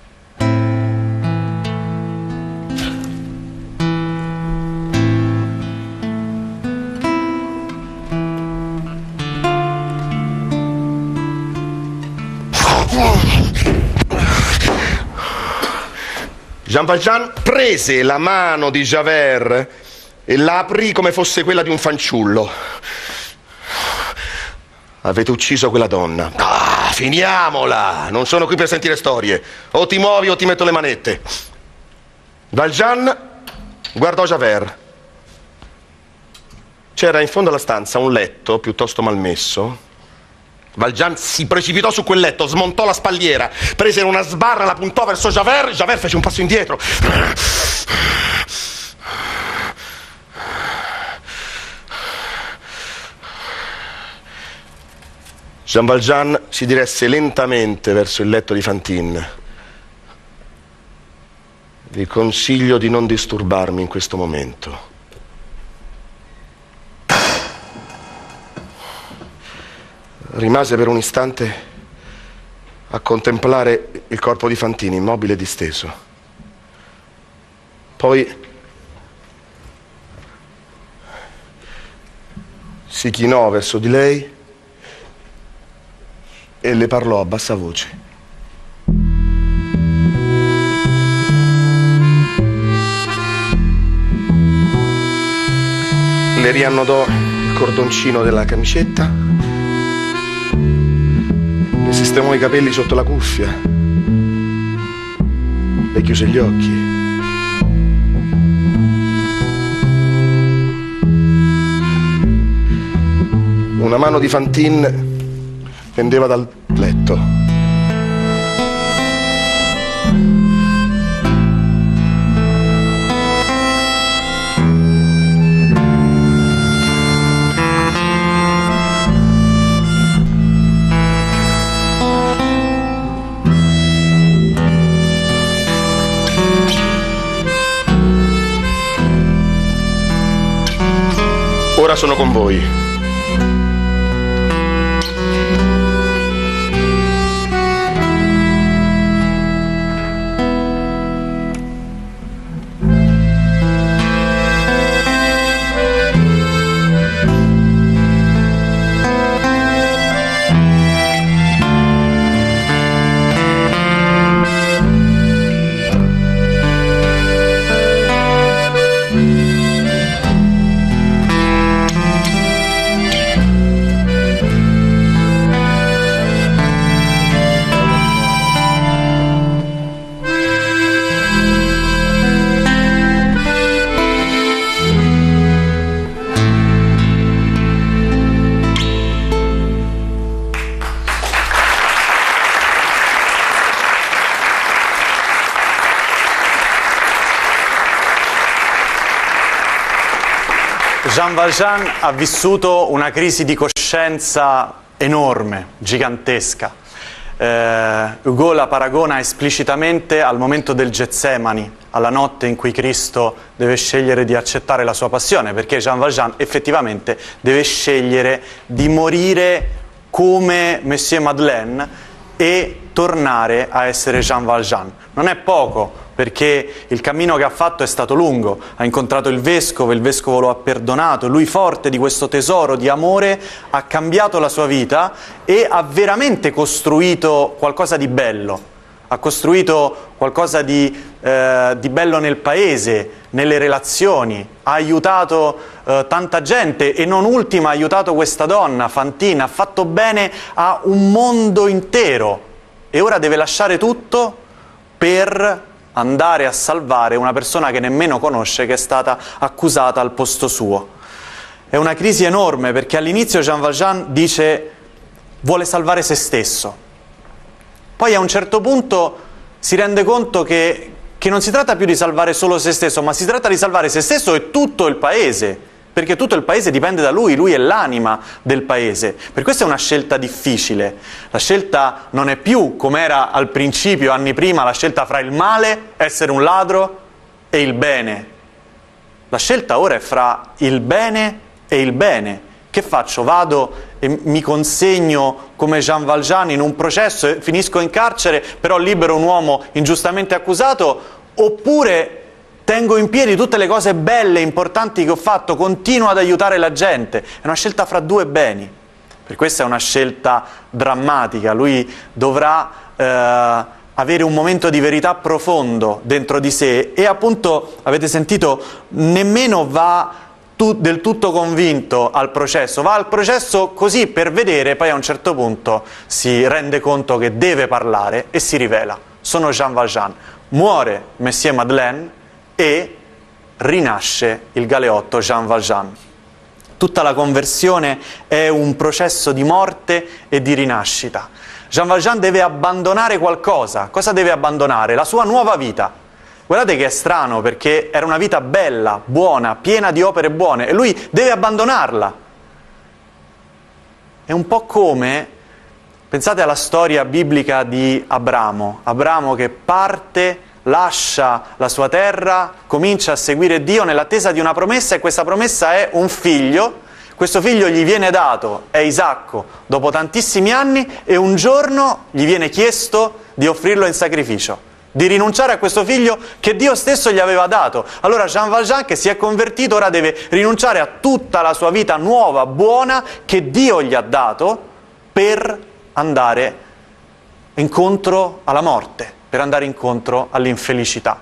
Jean Valjean prese la mano di Javert e la aprì come fosse quella di un fanciullo. Avete ucciso quella donna. Ah, finiamola! Non sono qui per sentire storie. O ti muovi o ti metto le manette. Valjean guardò Javert. C'era in fondo alla stanza un letto piuttosto malmesso Valjean si precipitò su quel letto, smontò la spalliera, prese una sbarra, la puntò verso Javert, Javert fece un passo indietro. Jean Valjean si diresse lentamente verso il letto di Fantine. Vi consiglio di non disturbarmi in questo momento. Rimase per un istante a contemplare il corpo di Fantini immobile e disteso. Poi si chinò verso di lei e le parlò a bassa voce. Le riannodò il cordoncino della camicetta, le sistemò i capelli sotto la cuffia, le chiuse gli occhi. Una mano di Fantine pendeva dal letto. Sono con voi. Jean Valjean ha vissuto una crisi di coscienza enorme, gigantesca. Eh, Hugo la paragona esplicitamente al momento del Getsemani, alla notte in cui Cristo deve scegliere di accettare la sua passione, perché Jean Valjean effettivamente deve scegliere di morire come Monsieur Madeleine e tornare a essere Jean Valjean. Non è poco, perché il cammino che ha fatto è stato lungo, ha incontrato il vescovo, il vescovo lo ha perdonato, lui forte di questo tesoro di amore ha cambiato la sua vita e ha veramente costruito qualcosa di bello, ha costruito qualcosa di, eh, di bello nel paese, nelle relazioni, ha aiutato eh, tanta gente e non ultima ha aiutato questa donna, Fantina, ha fatto bene a un mondo intero e ora deve lasciare tutto per andare a salvare una persona che nemmeno conosce, che è stata accusata al posto suo. È una crisi enorme perché all'inizio Jean Valjean dice vuole salvare se stesso. Poi a un certo punto si rende conto che, che non si tratta più di salvare solo se stesso, ma si tratta di salvare se stesso e tutto il paese perché tutto il paese dipende da lui, lui è l'anima del paese. Per questo è una scelta difficile. La scelta non è più, come era al principio, anni prima, la scelta fra il male, essere un ladro, e il bene. La scelta ora è fra il bene e il bene. Che faccio? Vado e mi consegno come Jean Valjean in un processo e finisco in carcere, però libero un uomo ingiustamente accusato, oppure tengo in piedi tutte le cose belle e importanti che ho fatto, continuo ad aiutare la gente. È una scelta fra due beni. Per questo è una scelta drammatica. Lui dovrà eh, avere un momento di verità profondo dentro di sé e appunto, avete sentito, nemmeno va del tutto convinto al processo, va al processo così per vedere, poi a un certo punto si rende conto che deve parlare e si rivela. Sono Jean Valjean. Muore Messie Madeleine e rinasce il galeotto Jean Valjean. Tutta la conversione è un processo di morte e di rinascita. Jean Valjean deve abbandonare qualcosa. Cosa deve abbandonare? La sua nuova vita. Guardate che è strano perché era una vita bella, buona, piena di opere buone e lui deve abbandonarla. È un po' come Pensate alla storia biblica di Abramo, Abramo che parte, lascia la sua terra, comincia a seguire Dio nell'attesa di una promessa e questa promessa è un figlio. Questo figlio gli viene dato, è Isacco, dopo tantissimi anni e un giorno gli viene chiesto di offrirlo in sacrificio di rinunciare a questo figlio che Dio stesso gli aveva dato. Allora Jean Valjean che si è convertito ora deve rinunciare a tutta la sua vita nuova, buona, che Dio gli ha dato per andare incontro alla morte, per andare incontro all'infelicità.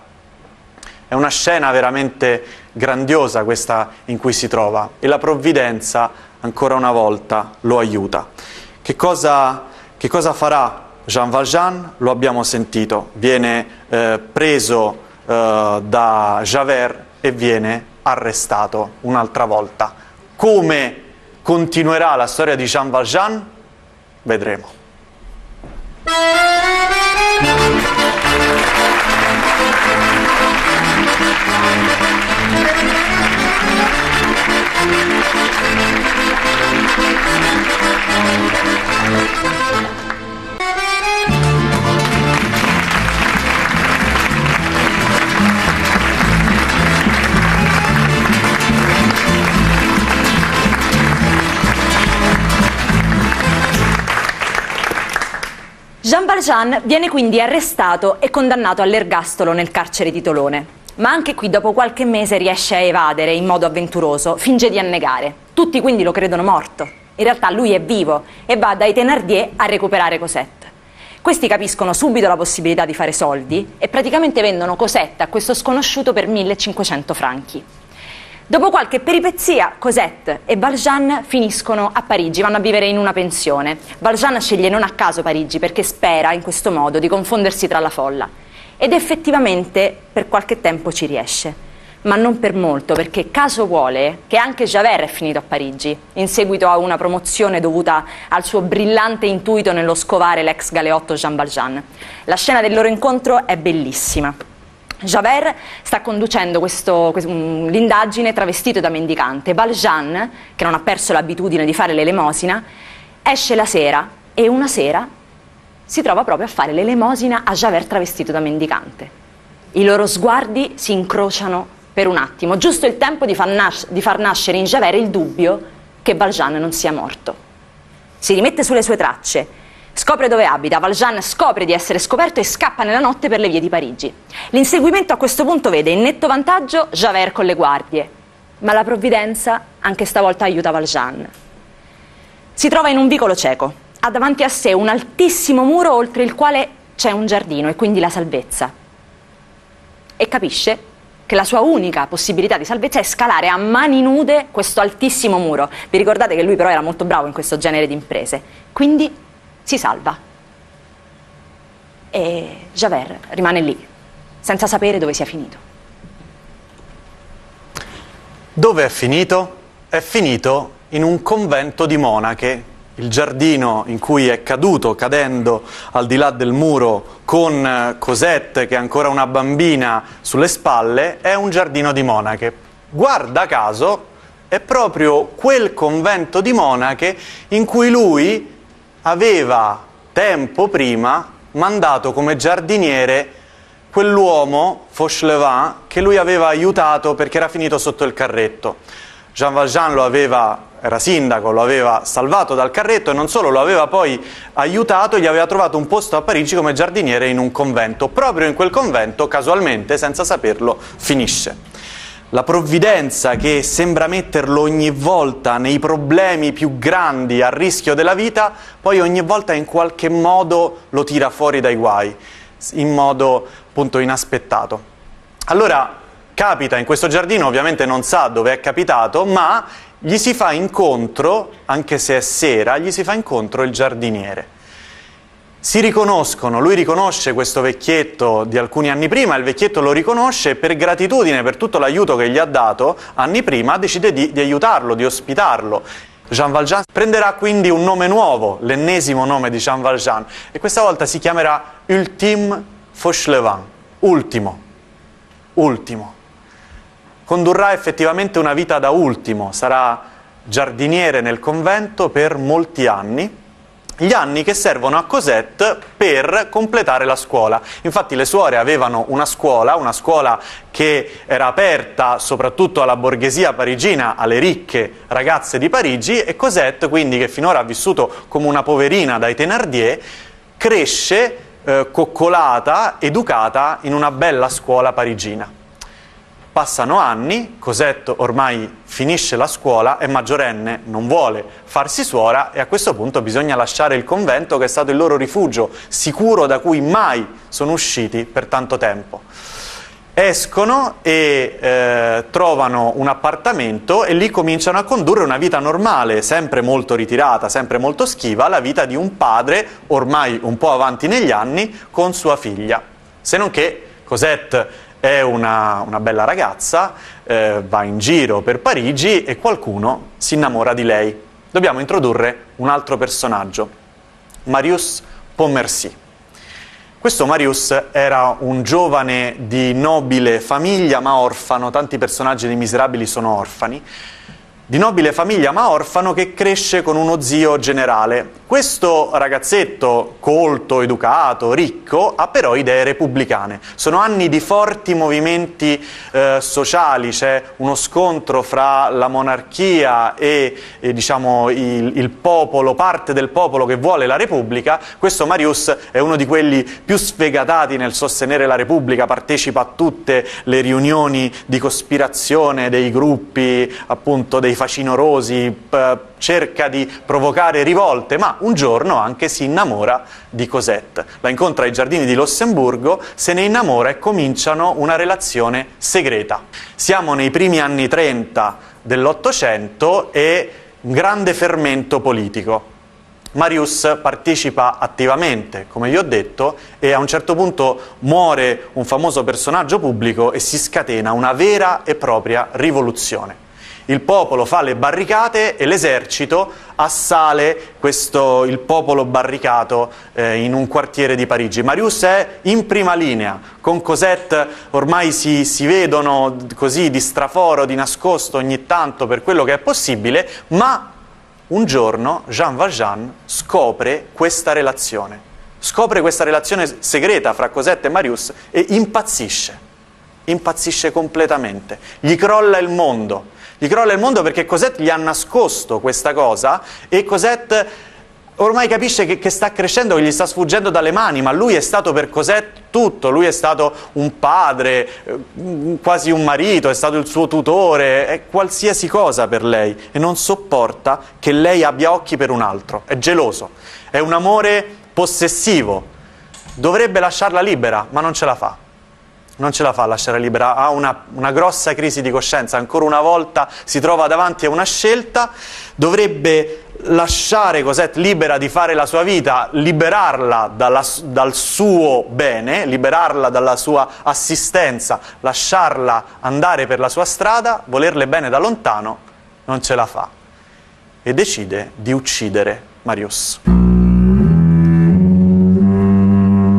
È una scena veramente grandiosa questa in cui si trova e la provvidenza ancora una volta lo aiuta. Che cosa, che cosa farà Jean Valjean? Lo abbiamo sentito, viene eh, preso eh, da Javert e viene arrestato un'altra volta. Come continuerà la storia di Jean Valjean? Vedremo. Thank you. Jean Valjean viene quindi arrestato e condannato all'ergastolo nel carcere di Tolone. Ma anche qui dopo qualche mese riesce a evadere in modo avventuroso, finge di annegare. Tutti quindi lo credono morto. In realtà lui è vivo e va dai Thénardier a recuperare Cosette. Questi capiscono subito la possibilità di fare soldi e praticamente vendono Cosette a questo sconosciuto per 1500 franchi. Dopo qualche peripezia, Cosette e Valjean finiscono a Parigi, vanno a vivere in una pensione. Valjean sceglie non a caso Parigi perché spera in questo modo di confondersi tra la folla. Ed effettivamente per qualche tempo ci riesce. Ma non per molto, perché caso vuole che anche Javert è finito a Parigi, in seguito a una promozione dovuta al suo brillante intuito nello scovare l'ex galeotto Jean Valjean. La scena del loro incontro è bellissima. Javert sta conducendo questo, l'indagine travestito da mendicante. Valjean, che non ha perso l'abitudine di fare l'elemosina, esce la sera e una sera si trova proprio a fare l'elemosina a Javert travestito da mendicante. I loro sguardi si incrociano per un attimo, giusto il tempo di far, nas- di far nascere in Javert il dubbio che Valjean non sia morto. Si rimette sulle sue tracce Scopre dove abita, Valjean scopre di essere scoperto e scappa nella notte per le vie di Parigi. L'inseguimento a questo punto vede in netto vantaggio Javert con le guardie, ma la provvidenza anche stavolta aiuta Valjean. Si trova in un vicolo cieco, ha davanti a sé un altissimo muro oltre il quale c'è un giardino e quindi la salvezza. E capisce che la sua unica possibilità di salvezza è scalare a mani nude questo altissimo muro. Vi ricordate che lui però era molto bravo in questo genere di imprese. Quindi si salva. E Javert rimane lì, senza sapere dove sia finito. Dove è finito? È finito in un convento di monache. Il giardino in cui è caduto, cadendo al di là del muro, con eh, Cosette, che è ancora una bambina, sulle spalle, è un giardino di monache. Guarda caso, è proprio quel convento di monache in cui lui aveva tempo prima mandato come giardiniere quell'uomo, Fauchelevent, che lui aveva aiutato perché era finito sotto il carretto. Jean Valjean lo aveva, era sindaco, lo aveva salvato dal carretto e non solo lo aveva poi aiutato, gli aveva trovato un posto a Parigi come giardiniere in un convento. Proprio in quel convento, casualmente, senza saperlo, finisce la provvidenza che sembra metterlo ogni volta nei problemi più grandi a rischio della vita, poi ogni volta in qualche modo lo tira fuori dai guai, in modo appunto inaspettato. Allora capita in questo giardino, ovviamente non sa dove è capitato, ma gli si fa incontro, anche se è sera, gli si fa incontro il giardiniere si riconoscono, lui riconosce questo vecchietto di alcuni anni prima, il vecchietto lo riconosce e per gratitudine per tutto l'aiuto che gli ha dato anni prima decide di, di aiutarlo, di ospitarlo. Jean Valjean prenderà quindi un nome nuovo, l'ennesimo nome di Jean Valjean, e questa volta si chiamerà Ultime Fauchelevent, ultimo, ultimo. Condurrà effettivamente una vita da ultimo, sarà giardiniere nel convento per molti anni gli anni che servono a Cosette per completare la scuola. Infatti le suore avevano una scuola, una scuola che era aperta soprattutto alla borghesia parigina, alle ricche ragazze di Parigi e Cosette, quindi che finora ha vissuto come una poverina dai Thénardier, cresce eh, coccolata, educata in una bella scuola parigina. Passano anni, Cosette ormai finisce la scuola, è maggiorenne, non vuole farsi suora e a questo punto bisogna lasciare il convento che è stato il loro rifugio sicuro da cui mai sono usciti per tanto tempo. Escono e eh, trovano un appartamento e lì cominciano a condurre una vita normale, sempre molto ritirata, sempre molto schiva, la vita di un padre ormai un po' avanti negli anni con sua figlia. Se non che Cosette è una, una bella ragazza, eh, va in giro per Parigi e qualcuno si innamora di lei. Dobbiamo introdurre un altro personaggio, Marius Pontmercy. Questo Marius era un giovane di nobile famiglia ma orfano, tanti personaggi dei Miserabili sono orfani, di nobile famiglia ma orfano che cresce con uno zio generale. Questo ragazzetto colto, educato, ricco, ha però idee repubblicane. Sono anni di forti movimenti eh, sociali, c'è uno scontro fra la monarchia e, e diciamo, il, il, popolo, parte del popolo che vuole la Repubblica. Questo Marius è uno di quelli più sfegatati nel sostenere la Repubblica, partecipa a tutte le riunioni di cospirazione dei gruppi, appunto dei facinorosi, cerca di provocare rivolte, ma un giorno anche si innamora di Cosette. La incontra ai giardini di Lussemburgo, se ne innamora e cominciano una relazione segreta. Siamo nei primi anni 30 dell'Ottocento e un grande fermento politico. Marius partecipa attivamente, come vi ho detto, e a un certo punto muore un famoso personaggio pubblico e si scatena una vera e propria rivoluzione il popolo fa le barricate e l'esercito assale questo, il popolo barricato eh, in un quartiere di Parigi. Marius è in prima linea, con Cosette ormai si, si vedono così di straforo, di nascosto ogni tanto per quello che è possibile, ma un giorno Jean Valjean scopre questa relazione, scopre questa relazione segreta fra Cosette e Marius e impazzisce, impazzisce completamente, gli crolla il mondo gli crolla il mondo perché Cosette gli ha nascosto questa cosa e Cosette ormai capisce che, che, sta crescendo, che gli sta sfuggendo dalle mani, ma lui è stato per Cosette tutto, lui è stato un padre, eh, quasi un marito, è stato il suo tutore, è qualsiasi cosa per lei e non sopporta che lei abbia occhi per un altro, è geloso, è un amore possessivo, dovrebbe lasciarla libera, ma non ce la fa non ce la fa a lasciare libera, ha una, una, grossa crisi di coscienza, ancora una volta si trova davanti a una scelta, dovrebbe lasciare Cosette libera di fare la sua vita, liberarla dalla, dal suo bene, liberarla dalla sua assistenza, lasciarla andare per la sua strada, volerle bene da lontano, non ce la fa. E decide di uccidere Marius.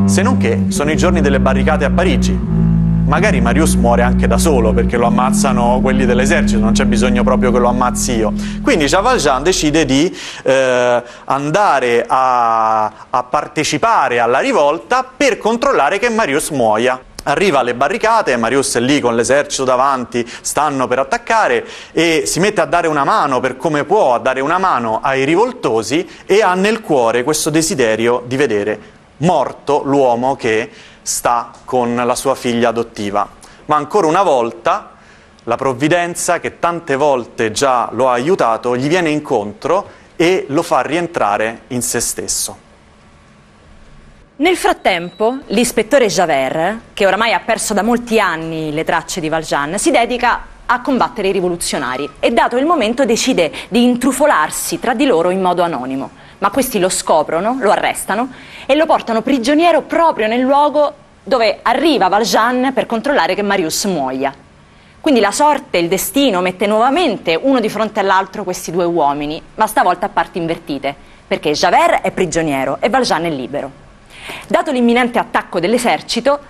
Se non che sono i giorni delle barricate a Parigi, magari Marius muore anche da solo perché lo ammazzano quelli dell'esercito, non c'è bisogno proprio che lo ammazzi io. Quindi Jean Valjean decide di eh, andare a, a partecipare alla rivolta per controllare che Marius muoia. Arriva alle barricate, Marius è lì con l'esercito davanti, stanno per attaccare e si mette a dare una mano per come può, a dare una mano ai rivoltosi e ha nel cuore questo desiderio di vedere morto l'uomo che sta con la sua figlia adottiva. Ma ancora una volta la provvidenza, che tante volte già lo ha aiutato, gli viene incontro e lo fa rientrare in se stesso. Nel frattempo, l'ispettore Javert, che oramai ha perso da molti anni le tracce di Valjean, si dedica a combattere i rivoluzionari e dato il momento decide di intrufolarsi tra di loro in modo anonimo. Ma questi lo scoprono, lo arrestano e lo portano prigioniero proprio nel luogo dove arriva Valjean per controllare che Marius muoia. Quindi la sorte, il destino mette nuovamente uno di fronte all'altro questi due uomini, ma stavolta a parti invertite, perché Javert è prigioniero e Valjean è libero. Dato l'imminente attacco dell'esercito,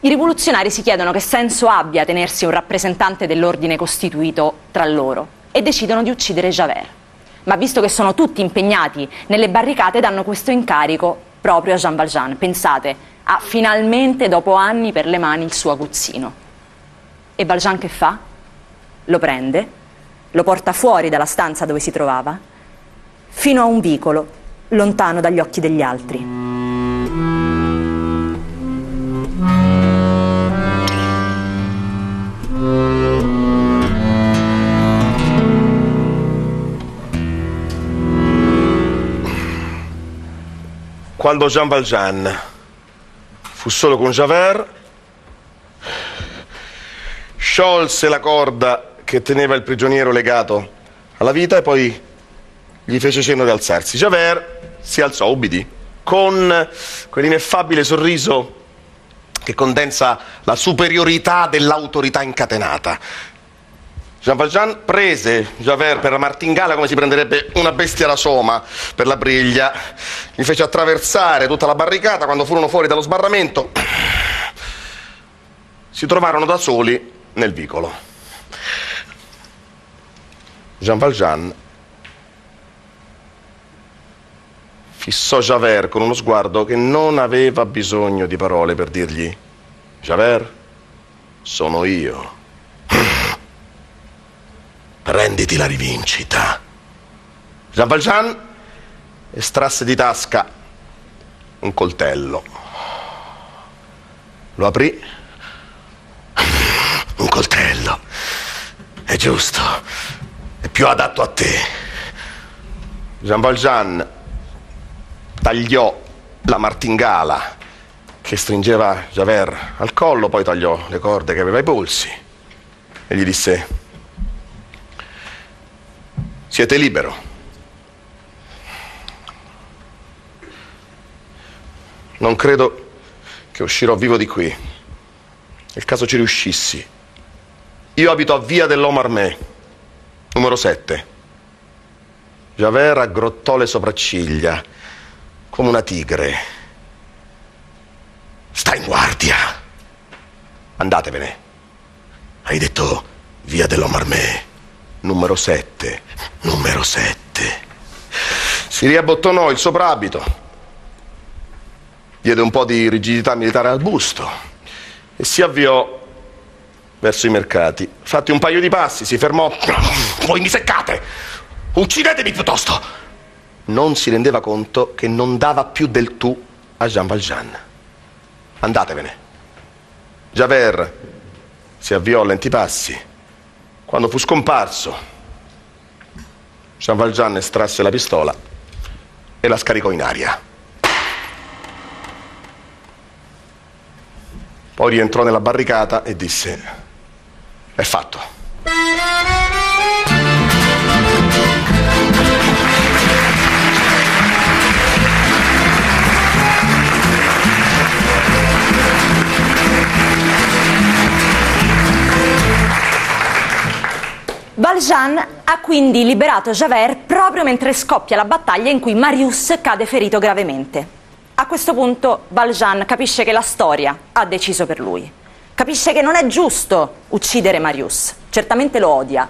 i rivoluzionari si chiedono che senso abbia tenersi un rappresentante dell'ordine costituito tra loro e decidono di uccidere Javert. Ma visto che sono tutti impegnati nelle barricate danno questo incarico proprio a Jean Valjean. Pensate, ha finalmente dopo anni per le mani il suo aguzzino. E Valjean che fa? Lo prende, lo porta fuori dalla stanza dove si trovava, fino a un vicolo, lontano dagli occhi degli altri. Quando Jean Valjean fu solo con Javert, sciolse la corda che teneva il prigioniero legato alla vita e poi gli fece cenno di alzarsi. Javert si alzò, ubbidì, con quell'ineffabile sorriso che condensa la superiorità dell'autorità incatenata. Jean Valjean prese Javert per la martingala come si prenderebbe una bestia da soma per la briglia, gli fece attraversare tutta la barricata, quando furono fuori dallo sbarramento si trovarono da soli nel vicolo. Jean Valjean fissò Javert con uno sguardo che non aveva bisogno di parole per dirgli Javert, sono io. Prenditi la rivincita. Jean Valjean estrasse di tasca un coltello. Lo aprì. Un coltello. È giusto. È più adatto a te. Jean Valjean tagliò la martingala che stringeva Javert al collo, poi tagliò le corde che aveva ai polsi e gli disse siete libero. Non credo che uscirò vivo di qui. Nel caso ci riuscissi. Io abito a via dell'Omarmé, numero 7. Javert aggrottò le sopracciglia come una tigre. Sta in guardia. Andatevene. Hai detto via dell'Omarmé numero 7, numero 7. Si riabbottonò il soprabito, diede un po' di rigidità militare al busto e si avviò verso i mercati. Fatti un paio di passi, si fermò. Voi mi seccate! Uccidetemi piuttosto! Non si rendeva conto che non dava più del tu a Jean Valjean. Andatevene. Javert si avviò a lenti passi quando fu scomparso, Jean Valjean estrasse la pistola e la scaricò in aria. Poi rientrò nella barricata e disse, è fatto. Valjean ha quindi liberato Javert proprio mentre scoppia la battaglia in cui Marius cade ferito gravemente. A questo punto Valjean capisce che la storia ha deciso per lui. Capisce che non è giusto uccidere Marius, certamente lo odia,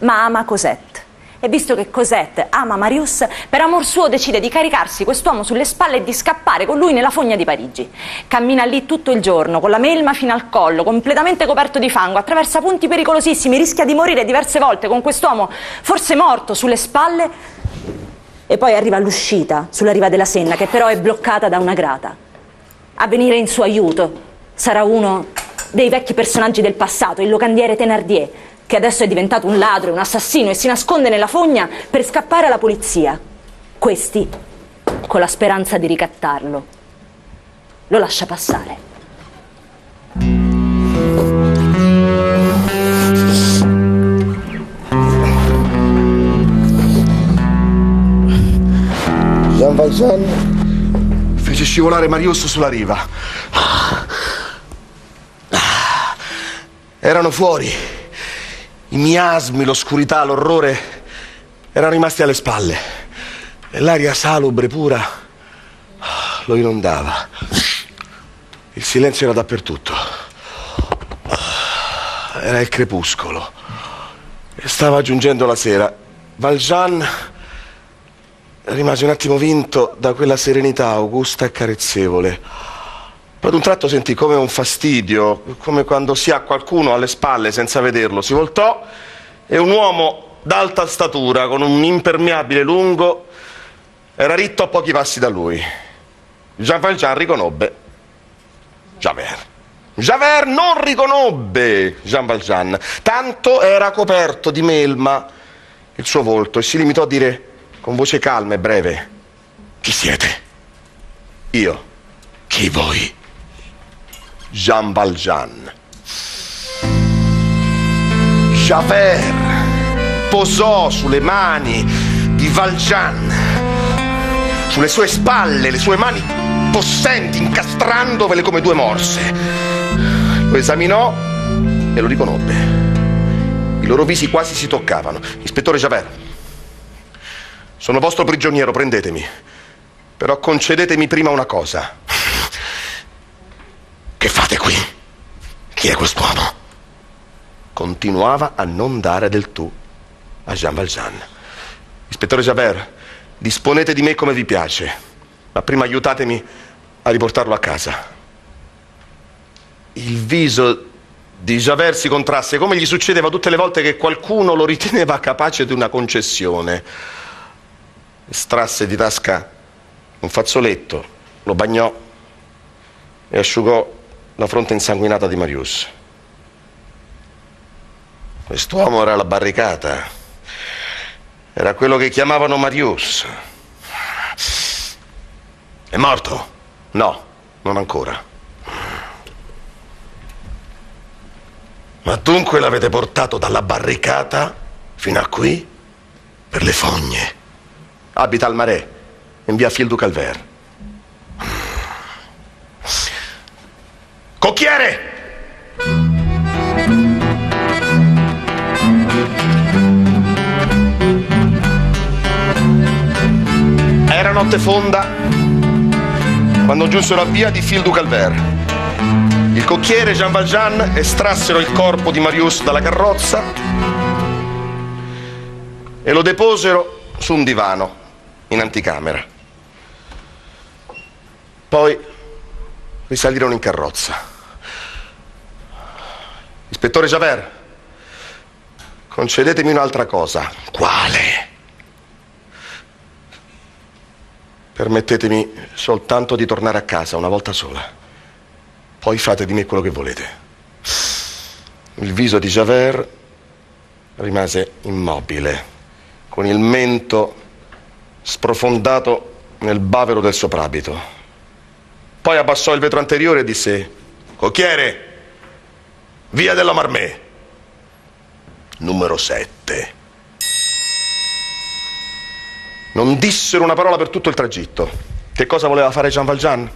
ma ama Cosette e visto che Cosette ama Marius, per amor suo decide di caricarsi quest'uomo sulle spalle e di scappare con lui nella fogna di Parigi. Cammina lì tutto il giorno, con la melma fino al collo, completamente coperto di fango, attraversa punti pericolosissimi, rischia di morire diverse volte con quest'uomo forse morto sulle spalle e poi arriva all'uscita, sulla riva della Senna, che però è bloccata da una grata. A venire in suo aiuto sarà uno dei vecchi personaggi del passato, il locandiere Thenardier, che adesso è diventato un ladro, un assassino e si nasconde nella fogna per scappare alla polizia. Questi, con la speranza di ricattarlo, lo lascia passare. Jean Valjean fece scivolare Marius sulla riva. Erano fuori i miasmi, l'oscurità, l'orrore erano rimasti alle spalle e l'aria salubre, pura, lo inondava. Il silenzio era dappertutto. Era il crepuscolo e stava giungendo la sera. Valjean rimase un attimo vinto da quella serenità augusta e carezzevole. Poi ad un tratto sentì come un fastidio, come quando si ha qualcuno alle spalle senza vederlo. Si voltò e un uomo d'alta statura, con un impermeabile lungo, era ritto a pochi passi da lui. Jean Valjean riconobbe Javert. Javert non riconobbe Jean Valjean, tanto era coperto di melma il suo volto e si limitò a dire con voce calma e breve: Chi siete? Io. Chi voi? Jean Valjean. Javert posò sulle mani di Valjean, sulle sue spalle, le sue mani possenti, incastrandovele come due morse. Lo esaminò e lo riconobbe. I loro visi quasi si toccavano. Ispettore Javert, sono vostro prigioniero, prendetemi. Però concedetemi prima una cosa. Che fate qui? Chi è quest'uomo? Continuava a non dare del tu a Jean Valjean. Ispettore Javert, disponete di me come vi piace, ma prima aiutatemi a riportarlo a casa il viso di Javert si contrasse, come gli succedeva tutte le volte che qualcuno lo riteneva capace di una concessione. Estrasse di tasca un fazzoletto, lo bagnò e asciugò la fronte insanguinata di Marius. Quest'uomo era la barricata, era quello che chiamavano Marius. È morto? No, non ancora. Ma dunque l'avete portato dalla barricata fino a qui? Per le fogne. Abita al Marais, in via Fil du Calvaire. Cocchiere! Era notte fonda quando giunsero a via di Fil du Calvaire. Il cocchiere e Jean Valjean estrassero il corpo di Marius dalla carrozza e lo deposero su un divano in anticamera. Poi risalirono in carrozza. Ispettore Javert, concedetemi un'altra cosa. Quale? Permettetemi soltanto di tornare a casa una volta sola. Poi fate di me quello che volete. Il viso di Javert rimase immobile, con il mento sprofondato nel bavero del soprabito. Poi abbassò il vetro anteriore e disse: Cocchiere, via della Marmè, numero 7. Non dissero una parola per tutto il tragitto. Che cosa voleva fare Jean Valjean?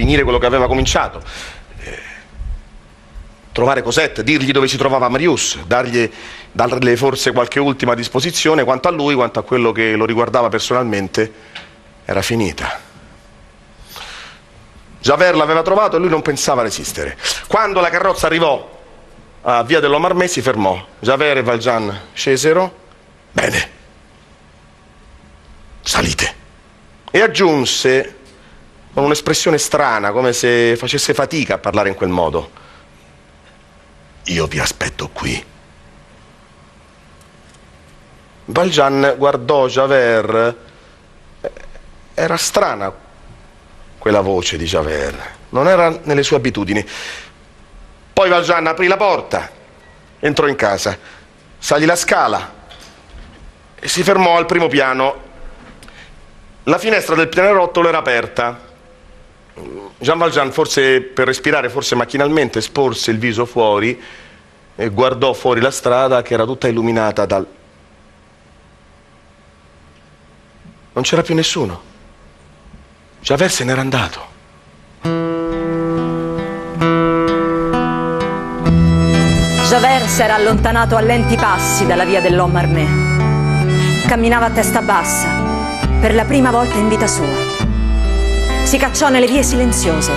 finire quello che aveva cominciato. Eh, trovare Cosette, dirgli dove si trovava Marius, dargli, darle forse qualche ultima disposizione, quanto a lui, quanto a quello che lo riguardava personalmente, era finita. Javert l'aveva trovato e lui non pensava resistere. Quando la carrozza arrivò a via dell'Omarmé si fermò. Javert e Valjean scesero. Bene. Salite. E aggiunse con un'espressione strana, come se facesse fatica a parlare in quel modo. Io vi aspetto qui. Valjean guardò Javert. Era strana quella voce di Javert, non era nelle sue abitudini. Poi Valjean aprì la porta, entrò in casa, salì la scala e si fermò al primo piano. La finestra del pianerottolo era aperta Jean Valjean, forse per respirare, forse macchinalmente, sporse il viso fuori e guardò fuori la strada che era tutta illuminata dal... Non c'era più nessuno. Javert se n'era andato. Javert s'era allontanato a lenti passi dalla via dell'Homme Camminava a testa bassa, per la prima volta in vita sua. Si cacciò nelle vie silenziose,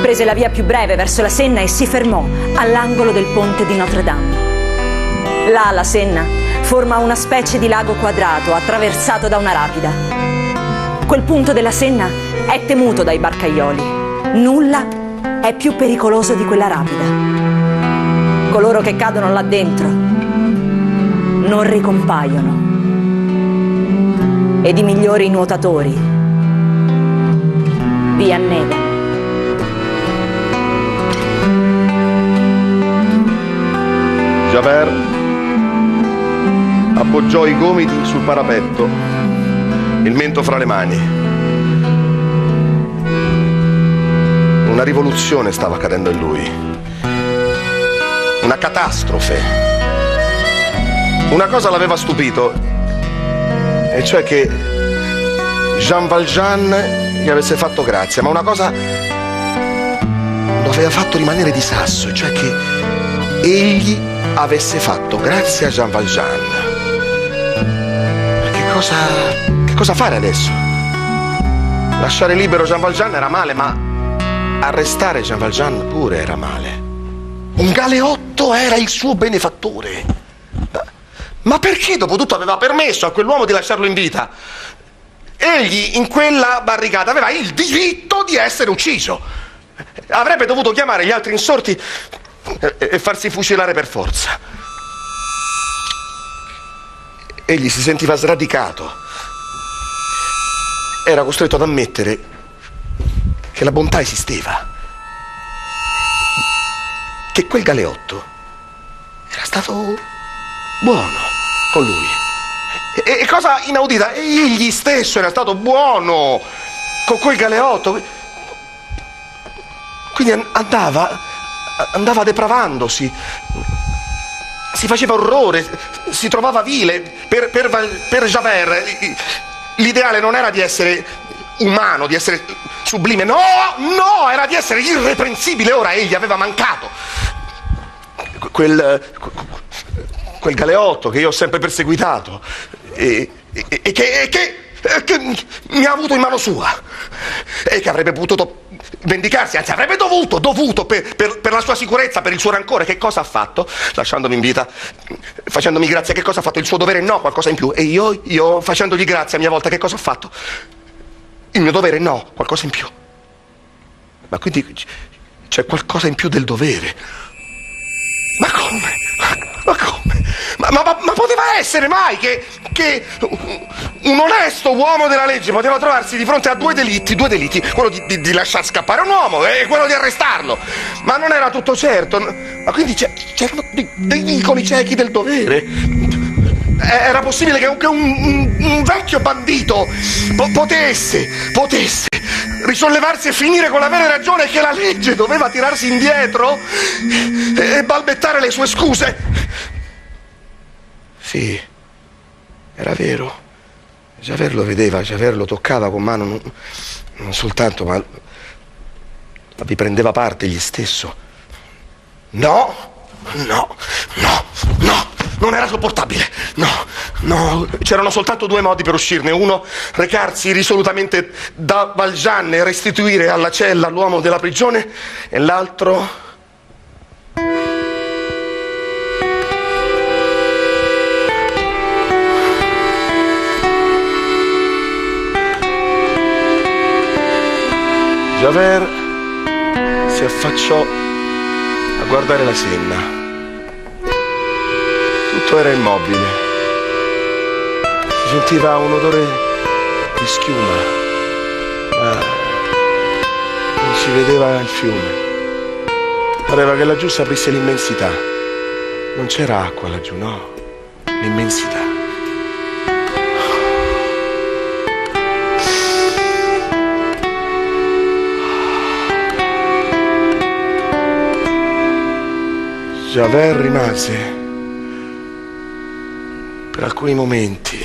prese la via più breve verso la Senna e si fermò all'angolo del ponte di Notre Dame. Là la Senna forma una specie di lago quadrato attraversato da una rapida. Quel punto della Senna è temuto dai barcaioli. Nulla è più pericoloso di quella rapida. Coloro che cadono là dentro non ricompaiono. Ed i migliori nuotatori vi annegano. Javert appoggiò i gomiti sul parapetto, il mento fra le mani. Una rivoluzione stava accadendo in lui, una catastrofe. Una cosa l'aveva stupito, e cioè che Jean Valjean gli avesse fatto grazia, ma una cosa lo aveva fatto rimanere di sasso, cioè che egli avesse fatto grazia a Jean Valjean. Che cosa, cosa fare adesso? Lasciare libero Jean Valjean era male, ma arrestare Jean Valjean pure era male. Un galeotto era il suo benefattore. Ma perché dopo tutto aveva permesso a quell'uomo di lasciarlo in vita? Egli in quella barricata aveva il diritto di essere ucciso. Avrebbe dovuto chiamare gli altri insorti e farsi fucilare per forza. Egli si sentiva sradicato. Era costretto ad ammettere che la bontà esisteva. Che quel galeotto era stato buono con lui. E, e cosa inaudita, egli stesso era stato buono con quel galeotto. Quindi andava andava depravandosi, si faceva orrore, si trovava vile. Per, per, per Javert l'ideale non era di essere umano, di essere sublime, no, no, era di essere irreprensibile. Ora egli aveva mancato. Quel, quel galeotto che io ho sempre perseguitato e, e, e, che, e che, che mi ha avuto in mano sua e che avrebbe potuto vendicarsi, anzi avrebbe dovuto, dovuto per, per, per, la sua sicurezza, per il suo rancore. Che cosa ha fatto? Lasciandomi in vita, facendomi grazia, che cosa ha fatto? Il suo dovere no, qualcosa in più. E io, io facendogli grazia a mia volta, che cosa ho fatto? Il mio dovere no, qualcosa in più. Ma quindi c'è qualcosa in più del dovere. Ma come? Ma come? Ma, ma, ma, poteva essere mai che, che, un onesto uomo della legge poteva trovarsi di fronte a due delitti, due delitti, quello di, di, di lasciar scappare un uomo e quello di arrestarlo. Ma non era tutto certo. Ma quindi c'erano dei vicoli ciechi del dovere. Era possibile che un, un, un vecchio bandito po- potesse, potesse risollevarsi e finire con l'avere ragione che la legge doveva tirarsi indietro e balbettare le sue scuse. Sì, era vero. Javert lo vedeva, Javert lo toccava con mano, non, non soltanto, ma, vi prendeva parte egli stesso. No, no, no, no, non era sopportabile. No, no, c'erano soltanto due modi per uscirne. Uno, recarsi risolutamente da Valjean e restituire alla cella l'uomo della prigione, e l'altro Javert si affacciò a guardare la Senna. Tutto era immobile. Si sentiva un odore di schiuma, ma non si vedeva il fiume. Pareva che laggiù si aprisse l'immensità. Non c'era acqua laggiù, no, l'immensità. Javert rimase per alcuni momenti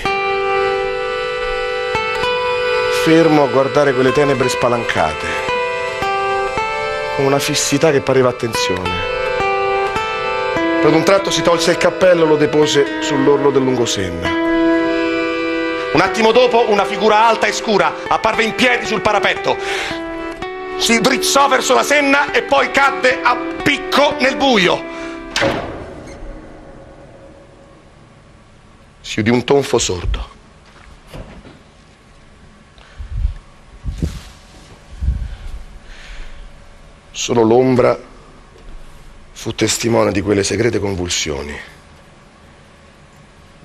fermo a guardare quelle tenebre spalancate, con una fissità che pareva attenzione. Per un tratto si tolse il cappello e lo depose sull'orlo del lungosenna. Un attimo dopo una figura alta e scura apparve in piedi sul parapetto. Si drizzò verso la senna e poi cadde a picco nel buio. Si udì un tonfo sordo. Solo l'ombra fu testimone di quelle segrete convulsioni,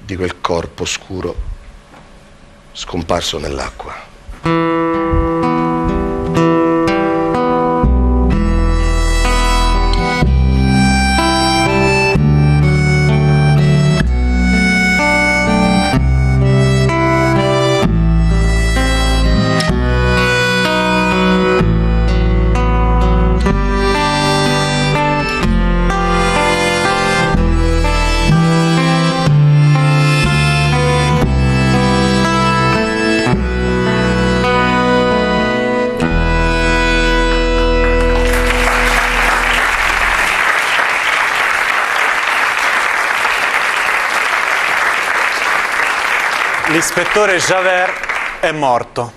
di quel corpo scuro scomparso nell'acqua. L'ispettore Javert è morto.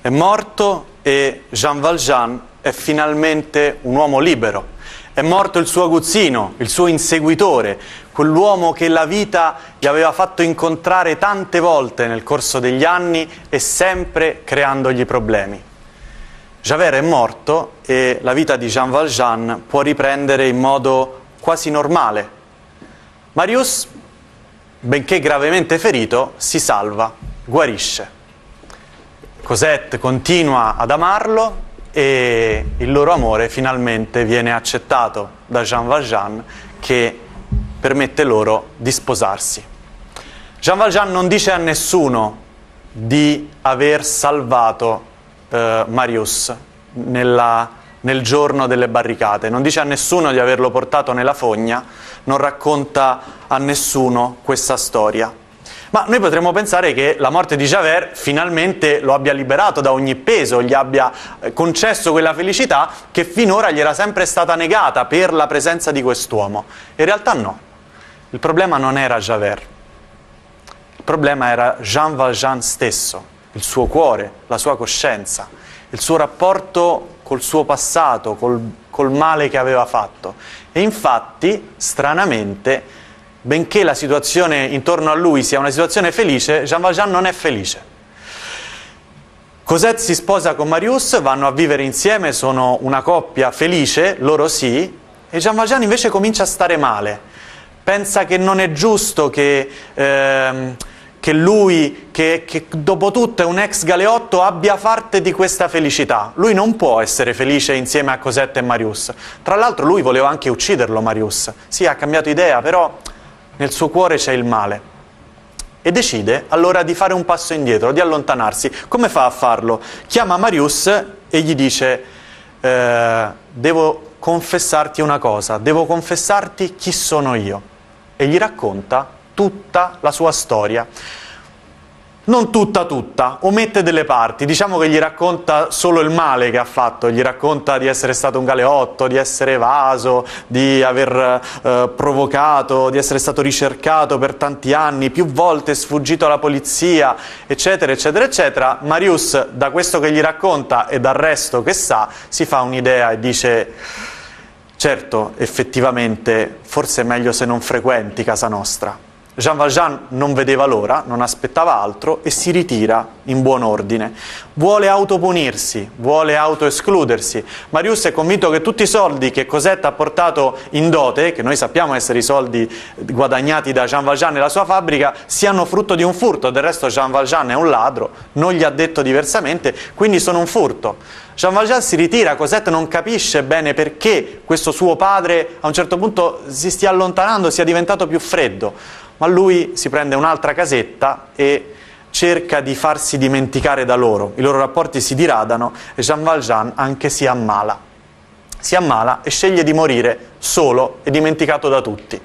È morto e Jean Valjean è finalmente un uomo libero. È morto il suo aguzzino, il suo inseguitore, quell'uomo che la vita gli aveva fatto incontrare tante volte nel corso degli anni e sempre creandogli problemi. Javert è morto e la vita di Jean Valjean può riprendere in modo quasi normale. Marius benché gravemente ferito, si salva, guarisce. Cosette continua ad amarlo e il loro amore finalmente viene accettato da Jean Valjean che permette loro di sposarsi. Jean Valjean non dice a nessuno di aver salvato eh, Marius nella, nel giorno delle barricate, non dice a nessuno di averlo portato nella fogna, non racconta a nessuno questa storia. Ma noi potremmo pensare che la morte di Javert finalmente lo abbia liberato da ogni peso, gli abbia eh, concesso quella felicità che finora gli era sempre stata negata per la presenza di quest'uomo. In realtà no, il problema non era Javert, il problema era Jean Valjean stesso, il suo cuore, la sua coscienza, il suo rapporto col suo passato, col, col male che aveva fatto. E infatti, stranamente, benché la situazione intorno a lui sia una situazione felice, Jean Valjean non è felice. Cosette si sposa con Marius, vanno a vivere insieme, sono una coppia felice, loro sì, e Jean Valjean invece comincia a stare male. Pensa che non è giusto che... Ehm, che lui, che, che dopo tutto è un ex galeotto, abbia parte di questa felicità. Lui non può essere felice insieme a Cosette e Marius. Tra l'altro lui voleva anche ucciderlo, Marius. Sì, ha cambiato idea, però nel suo cuore c'è il male. E decide allora di fare un passo indietro, di allontanarsi. Come fa a farlo? Chiama Marius e gli dice, eh, devo confessarti una cosa, devo confessarti chi sono io. E gli racconta tutta la sua storia. Non tutta tutta, omette delle parti, diciamo che gli racconta solo il male che ha fatto, gli racconta di essere stato un galeotto, di essere evaso, di aver eh, provocato, di essere stato ricercato per tanti anni, più volte sfuggito alla polizia, eccetera, eccetera, eccetera. Marius, da questo che gli racconta e dal resto che sa, si fa un'idea e dice certo, effettivamente, forse è meglio se non frequenti casa nostra. Jean Valjean non vedeva l'ora, non aspettava altro e si ritira in buon ordine. Vuole autopunirsi, vuole autoescludersi. Marius è convinto che tutti i soldi che Cosette ha portato in dote, che noi sappiamo essere i soldi guadagnati da Jean Valjean nella sua fabbrica, siano frutto di un furto. Del resto Jean Valjean è un ladro, non gli ha detto diversamente, quindi sono un furto. Jean Valjean si ritira, Cosette non capisce bene perché questo suo padre a un certo punto si stia allontanando, sia diventato più freddo ma lui si prende un'altra casetta e cerca di farsi dimenticare da loro. I loro rapporti si diradano e Jean Valjean anche si ammala. Si ammala e sceglie di morire solo e dimenticato da tutti.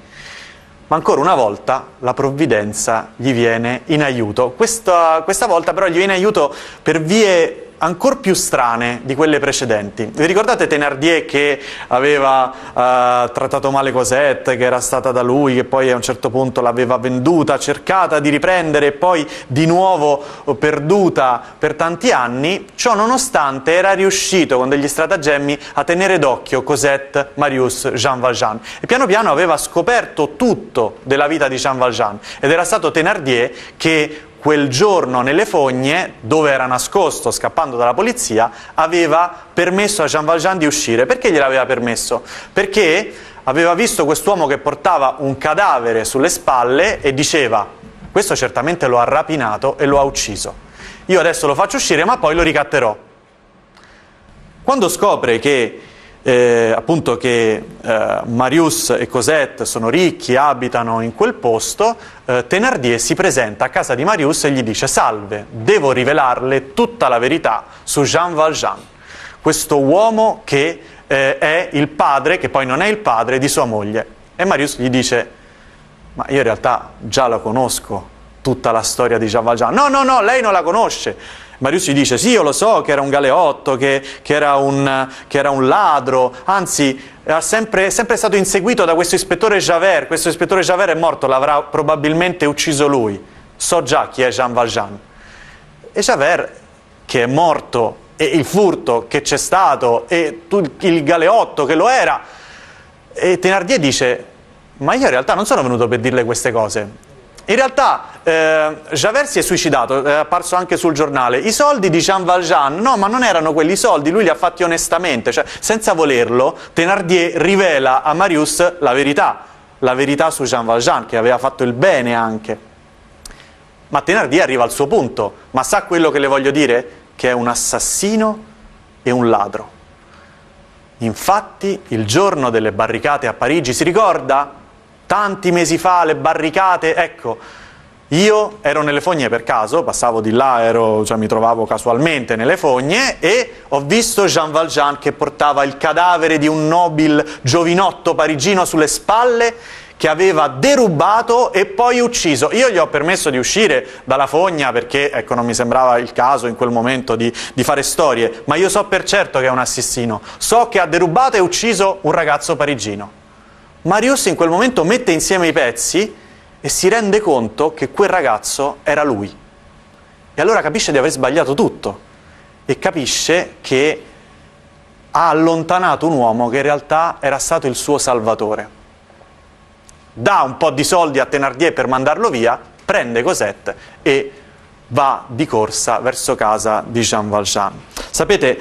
Ma ancora una volta la provvidenza gli viene in aiuto. Questa, questa volta però gli viene in aiuto per vie ancora più strane di quelle precedenti. Vi ricordate Thenardier che aveva uh, trattato male Cosette, che era stata da lui, che poi a un certo punto l'aveva venduta, cercata di riprendere e poi di nuovo perduta per tanti anni? Ciò nonostante era riuscito con degli stratagemmi a tenere d'occhio Cosette, Marius, Jean Valjean e piano piano aveva scoperto tutto della vita di Jean Valjean ed era stato Thenardier che quel giorno nelle fogne, dove era nascosto scappando dalla polizia, aveva permesso a Jean Valjean di uscire. Perché gliel'aveva permesso? Perché aveva visto quest'uomo che portava un cadavere sulle spalle e diceva questo certamente lo ha rapinato e lo ha ucciso. Io adesso lo faccio uscire ma poi lo ricatterò. Quando scopre che eh, appunto che eh, Marius e Cosette sono ricchi, abitano in quel posto, eh, Thenardier si presenta a casa di Marius e gli dice salve, devo rivelarle tutta la verità su Jean Valjean, questo uomo che eh, è il padre, che poi non è il padre di sua moglie. E Marius gli dice, ma io in realtà già la conosco, tutta la storia di Jean Valjean. No, no, no, lei non la conosce Marius gli dice sì, io lo so che era un galeotto, che, che, era, un, che era, un, ladro, anzi è sempre, sempre, stato inseguito da questo ispettore Javert, questo ispettore Javert è morto, l'avrà probabilmente ucciso lui, so già chi è Jean Valjean. E Javert, che è morto, e il furto che c'è stato, e il galeotto che lo era, e Thenardier dice, ma io in realtà non sono venuto per dirle queste cose, in realtà eh, Javert si è suicidato, è apparso anche sul giornale. I soldi di Jean Valjean, no, ma non erano quelli soldi, lui li ha fatti onestamente, cioè senza volerlo, Thenardier rivela a Marius la verità, la verità su Jean Valjean, che aveva fatto il bene anche. Ma Thenardier arriva al suo punto, ma sa quello che le voglio dire? Che è un assassino e un ladro. Infatti, il giorno delle barricate a Parigi, si ricorda? Tanti mesi fa, le barricate, ecco, io ero nelle fogne per caso, passavo di là, ero, cioè, mi trovavo casualmente nelle fogne e ho visto Jean Valjean che portava il cadavere di un nobile giovinotto parigino sulle spalle che aveva derubato e poi ucciso. Io gli ho permesso di uscire dalla fogna perché ecco, non mi sembrava il caso in quel momento di, di fare storie, ma io so per certo che è un assassino, so che ha derubato e ucciso un ragazzo parigino. Marius in quel momento mette insieme i pezzi e si rende conto che quel ragazzo era lui. E allora capisce di aver sbagliato tutto e capisce che ha allontanato un uomo che in realtà era stato il suo salvatore. Dà un po' di soldi a Thenardier per mandarlo via, prende Cosette e va di corsa verso casa di Jean Valjean. Sapete,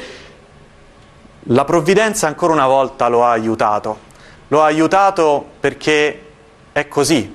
la provvidenza ancora una volta lo ha aiutato lo ha aiutato perché è così,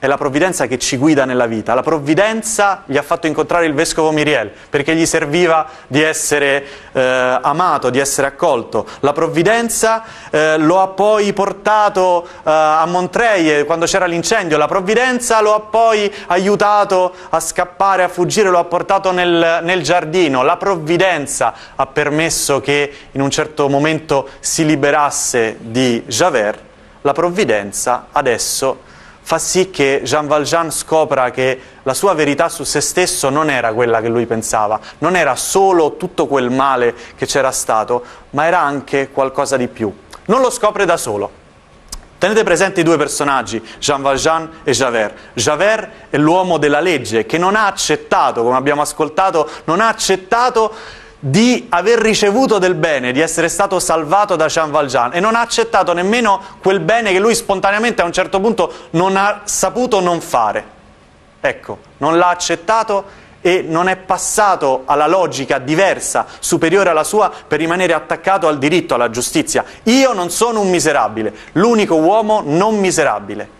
è la provvidenza che ci guida nella vita. La provvidenza gli ha fatto incontrare il vescovo Miriel perché gli serviva di essere eh, amato, di essere accolto. La provvidenza eh, lo ha poi portato eh, a Montreuil quando c'era l'incendio. La provvidenza lo ha poi aiutato a scappare, a fuggire, lo ha portato nel, nel giardino. La provvidenza ha permesso che in un certo momento si liberasse di Javert. La provvidenza adesso fa sì che Jean Valjean scopra che la sua verità su se stesso non era quella che lui pensava, non era solo tutto quel male che c'era stato, ma era anche qualcosa di più. Non lo scopre da solo. Tenete presente i due personaggi, Jean Valjean e Javert. Javert è l'uomo della legge che non ha accettato, come abbiamo ascoltato, non ha accettato di aver ricevuto del bene, di essere stato salvato da Jean Valjean e non ha accettato nemmeno quel bene che lui spontaneamente a un certo punto non ha saputo non fare. Ecco, non l'ha accettato e non è passato alla logica diversa, superiore alla sua, per rimanere attaccato al diritto, alla giustizia. Io non sono un miserabile, l'unico uomo non miserabile.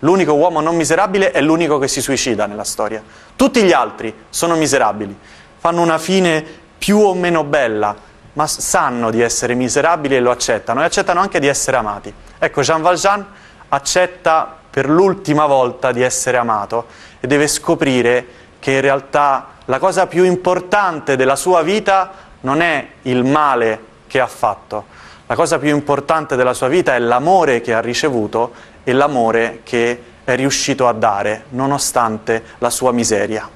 L'unico uomo non miserabile è l'unico che si suicida nella storia. Tutti gli altri sono miserabili, fanno una fine più o meno bella, ma sanno di essere miserabili e lo accettano e accettano anche di essere amati. Ecco, Jean Valjean accetta per l'ultima volta di essere amato e deve scoprire che in realtà la cosa più importante della sua vita non è il male che ha fatto, la cosa più importante della sua vita è l'amore che ha ricevuto e l'amore che è riuscito a dare, nonostante la sua miseria.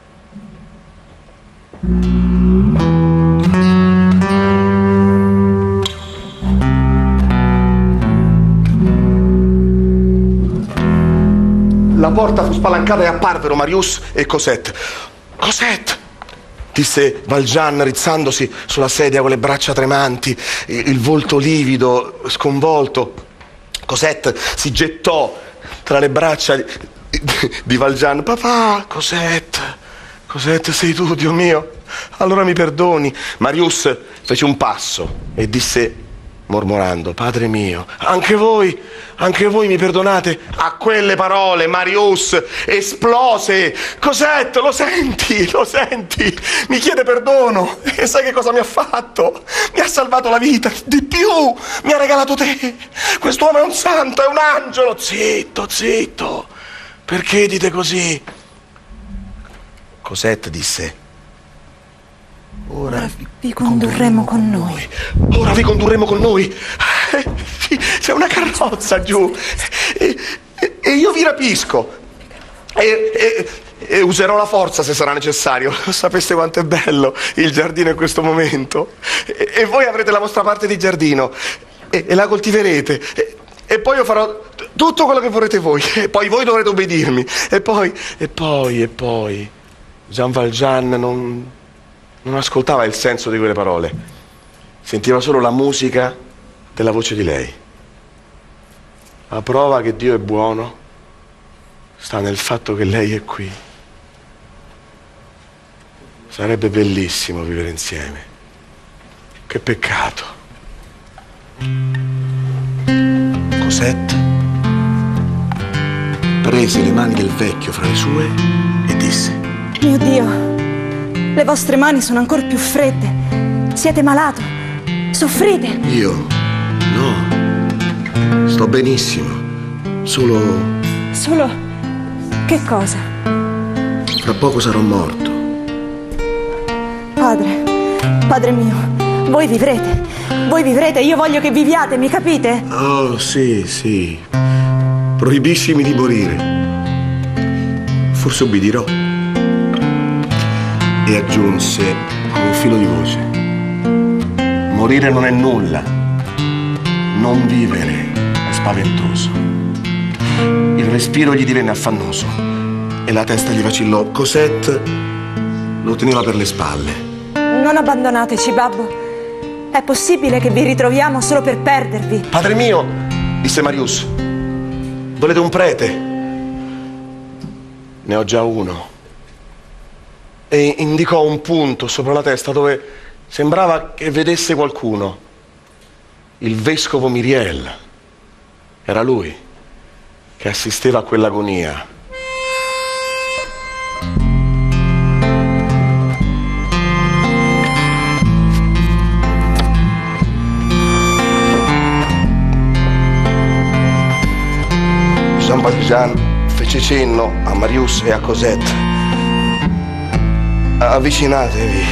Porta fu spalancata e apparvero Marius e Cosette. Cosette! disse Valjean rizzandosi sulla sedia con le braccia tremanti, il, il volto livido, sconvolto. Cosette si gettò tra le braccia di, di Valjean. Papà, Cosette, Cosette sei tu, Dio mio. Allora mi perdoni. Marius fece un passo e disse mormorando, Padre mio, anche voi, anche voi mi perdonate? A quelle parole Marius esplose. Cos'è? Lo senti? Lo senti? Mi chiede perdono. E sai che cosa mi ha fatto? Mi ha salvato la vita. Di più, mi ha regalato te. Quest'uomo è un santo, è un angelo. Zitto, zitto. Perché dite così? Cosette disse, Ora vi condurremo con noi. Ora vi condurremo con noi. Eh, c'è una carrozza giù. E, e- e io vi rapisco. E, e- userò la forza se sarà necessario. Sapeste quanto è bello il giardino in questo momento? E, voi avrete la vostra parte di giardino. E, la coltiverete. E, poi io farò tutto quello che vorrete voi. E poi voi dovrete obbedirmi. E poi, e poi, e poi. Jean Valjean non, non ascoltava il senso di quelle parole, sentiva solo la musica della voce di lei. La prova che Dio è buono sta nel fatto che lei è qui. Sarebbe bellissimo vivere insieme. Che peccato. Cosette prese le mani del vecchio fra le sue e disse Mio Dio, le vostre mani sono ancora più fredde. Siete malato. Soffrite. Io? No. Sto benissimo. Solo Solo... Che cosa? fra poco sarò morto. Padre, padre mio, voi vivrete. Voi vivrete, io voglio che viviate, mi capite? Oh, sì, sì. Proibiscimi di morire. Forse ubbidirò. E aggiunse con un filo di voce. Morire non è nulla. Non vivere è spaventoso. Il respiro gli divenne affannoso e la testa gli vacillò. Cosette lo teneva per le spalle. Non abbandonateci, babbo. È possibile che vi ritroviamo solo per perdervi. Padre mio, disse Marius, volete un prete? Ne ho già uno. E indicò un punto sopra la testa dove sembrava che vedesse qualcuno. Il vescovo Miriel. Era lui che assisteva a quell'agonia. Jean Valjean fece cenno a Marius e a Cosette. Avvicinatevi.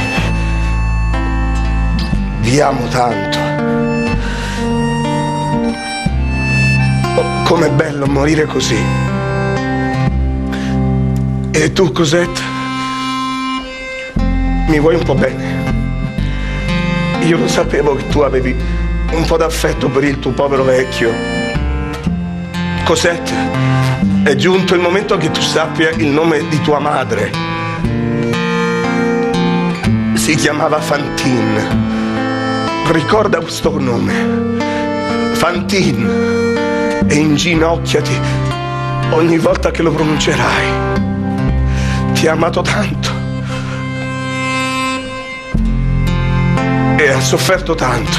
Vi amo tanto. Oh, com'è bello morire così. E tu, Cosette? Mi vuoi un po' bene? Io lo sapevo che tu avevi un po' d'affetto per il tuo povero vecchio. Cosette, è giunto il momento che tu sappia il nome di tua madre. Si chiamava Fantine. Ricorda questo nome. Fantine. E inginocchiati ogni volta che lo pronuncerai. Ti ha amato tanto. E ha sofferto tanto.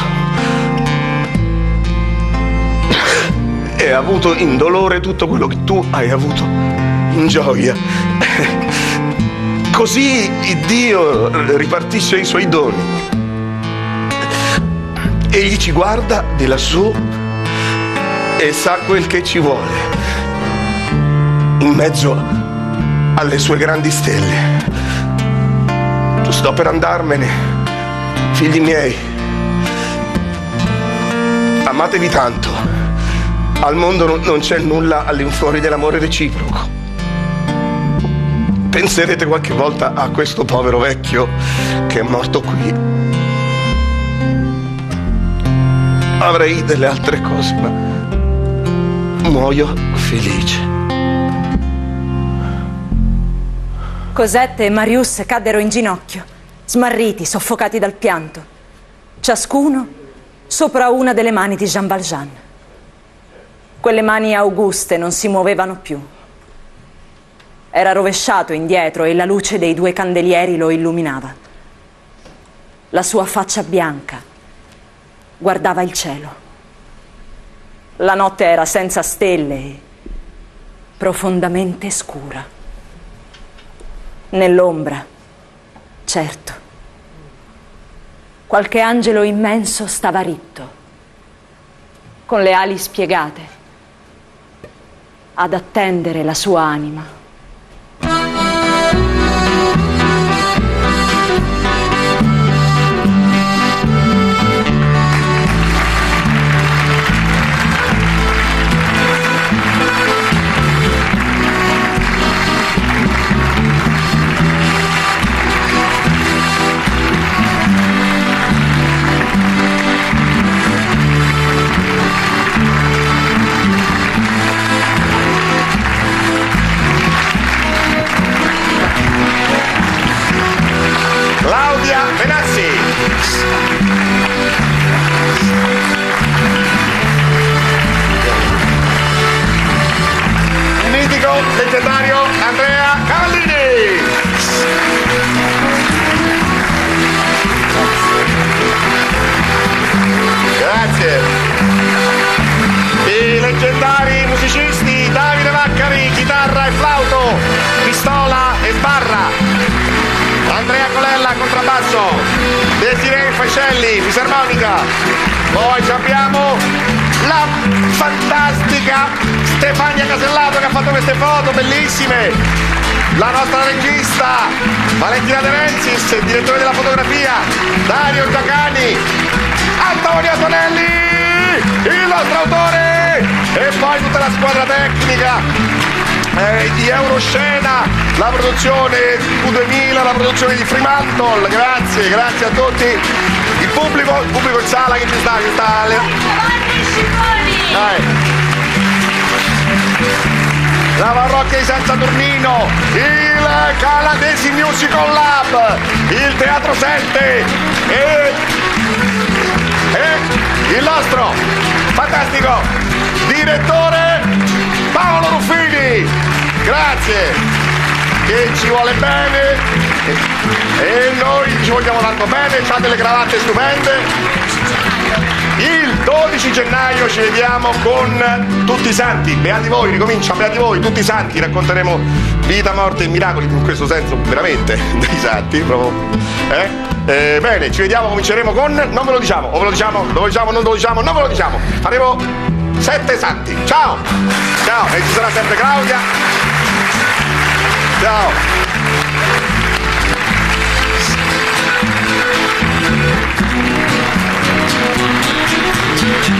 e ha avuto in dolore tutto quello che tu hai avuto in gioia. Così Dio ripartisce i suoi doni. Egli ci guarda di lassù e sa quel che ci vuole. In mezzo alle sue grandi stelle. Sto per andarmene, figli miei. Amatevi tanto. Al mondo non, c'è nulla all'infuori dell'amore reciproco. Penserete qualche volta a questo povero vecchio che è morto qui. Avrei delle altre cose, ma muoio felice. Cosette e Marius caddero in ginocchio, smarriti, soffocati dal pianto, ciascuno sopra una delle mani di Jean Valjean. Quelle mani auguste non si muovevano più. Era rovesciato indietro e la luce dei due candelieri lo illuminava. La sua faccia bianca guardava il cielo. La notte era senza stelle e profondamente scura. Nell'ombra, certo. Qualche angelo immenso stava ritto, con le ali spiegate, ad attendere la sua anima. Colella, contrabbasso. Desiree Fascelli, fisarmonica. Poi abbiamo la fantastica Stefania Casellato che ha fatto queste foto bellissime. La nostra regista Valentina De Renzis, direttore della fotografia Dario Giacani, Antonio Tonelli, il nostro autore e poi tutta la squadra tecnica eh, di Euroscena, la produzione Q2000, la produzione di Fremantle, grazie, grazie a tutti. Il pubblico, il pubblico in sala che ci sta, che sta Dai. La parrocchia di San Saturnino, il Caladesi Musical Lab, il Teatro 7 e, e il nostro fantastico direttore Paolo Ruffini. Grazie, che ci vuole bene. E, noi ci vogliamo tanto bene, ha delle cravatte stupende. Il 12 gennaio ci vediamo con tutti i santi, beati voi, ricomincia, beati voi, tutti i santi, racconteremo vita, morte e miracoli, in questo senso veramente dei santi, proprio. Eh? Eh, bene, ci vediamo, cominceremo con, non ve lo diciamo, o ve lo diciamo, lo diciamo, non ve lo diciamo, non ve lo diciamo, faremo Sette Santi. Ciao! Ciao, e ci sarà sempre Claudia. Ciao! Thank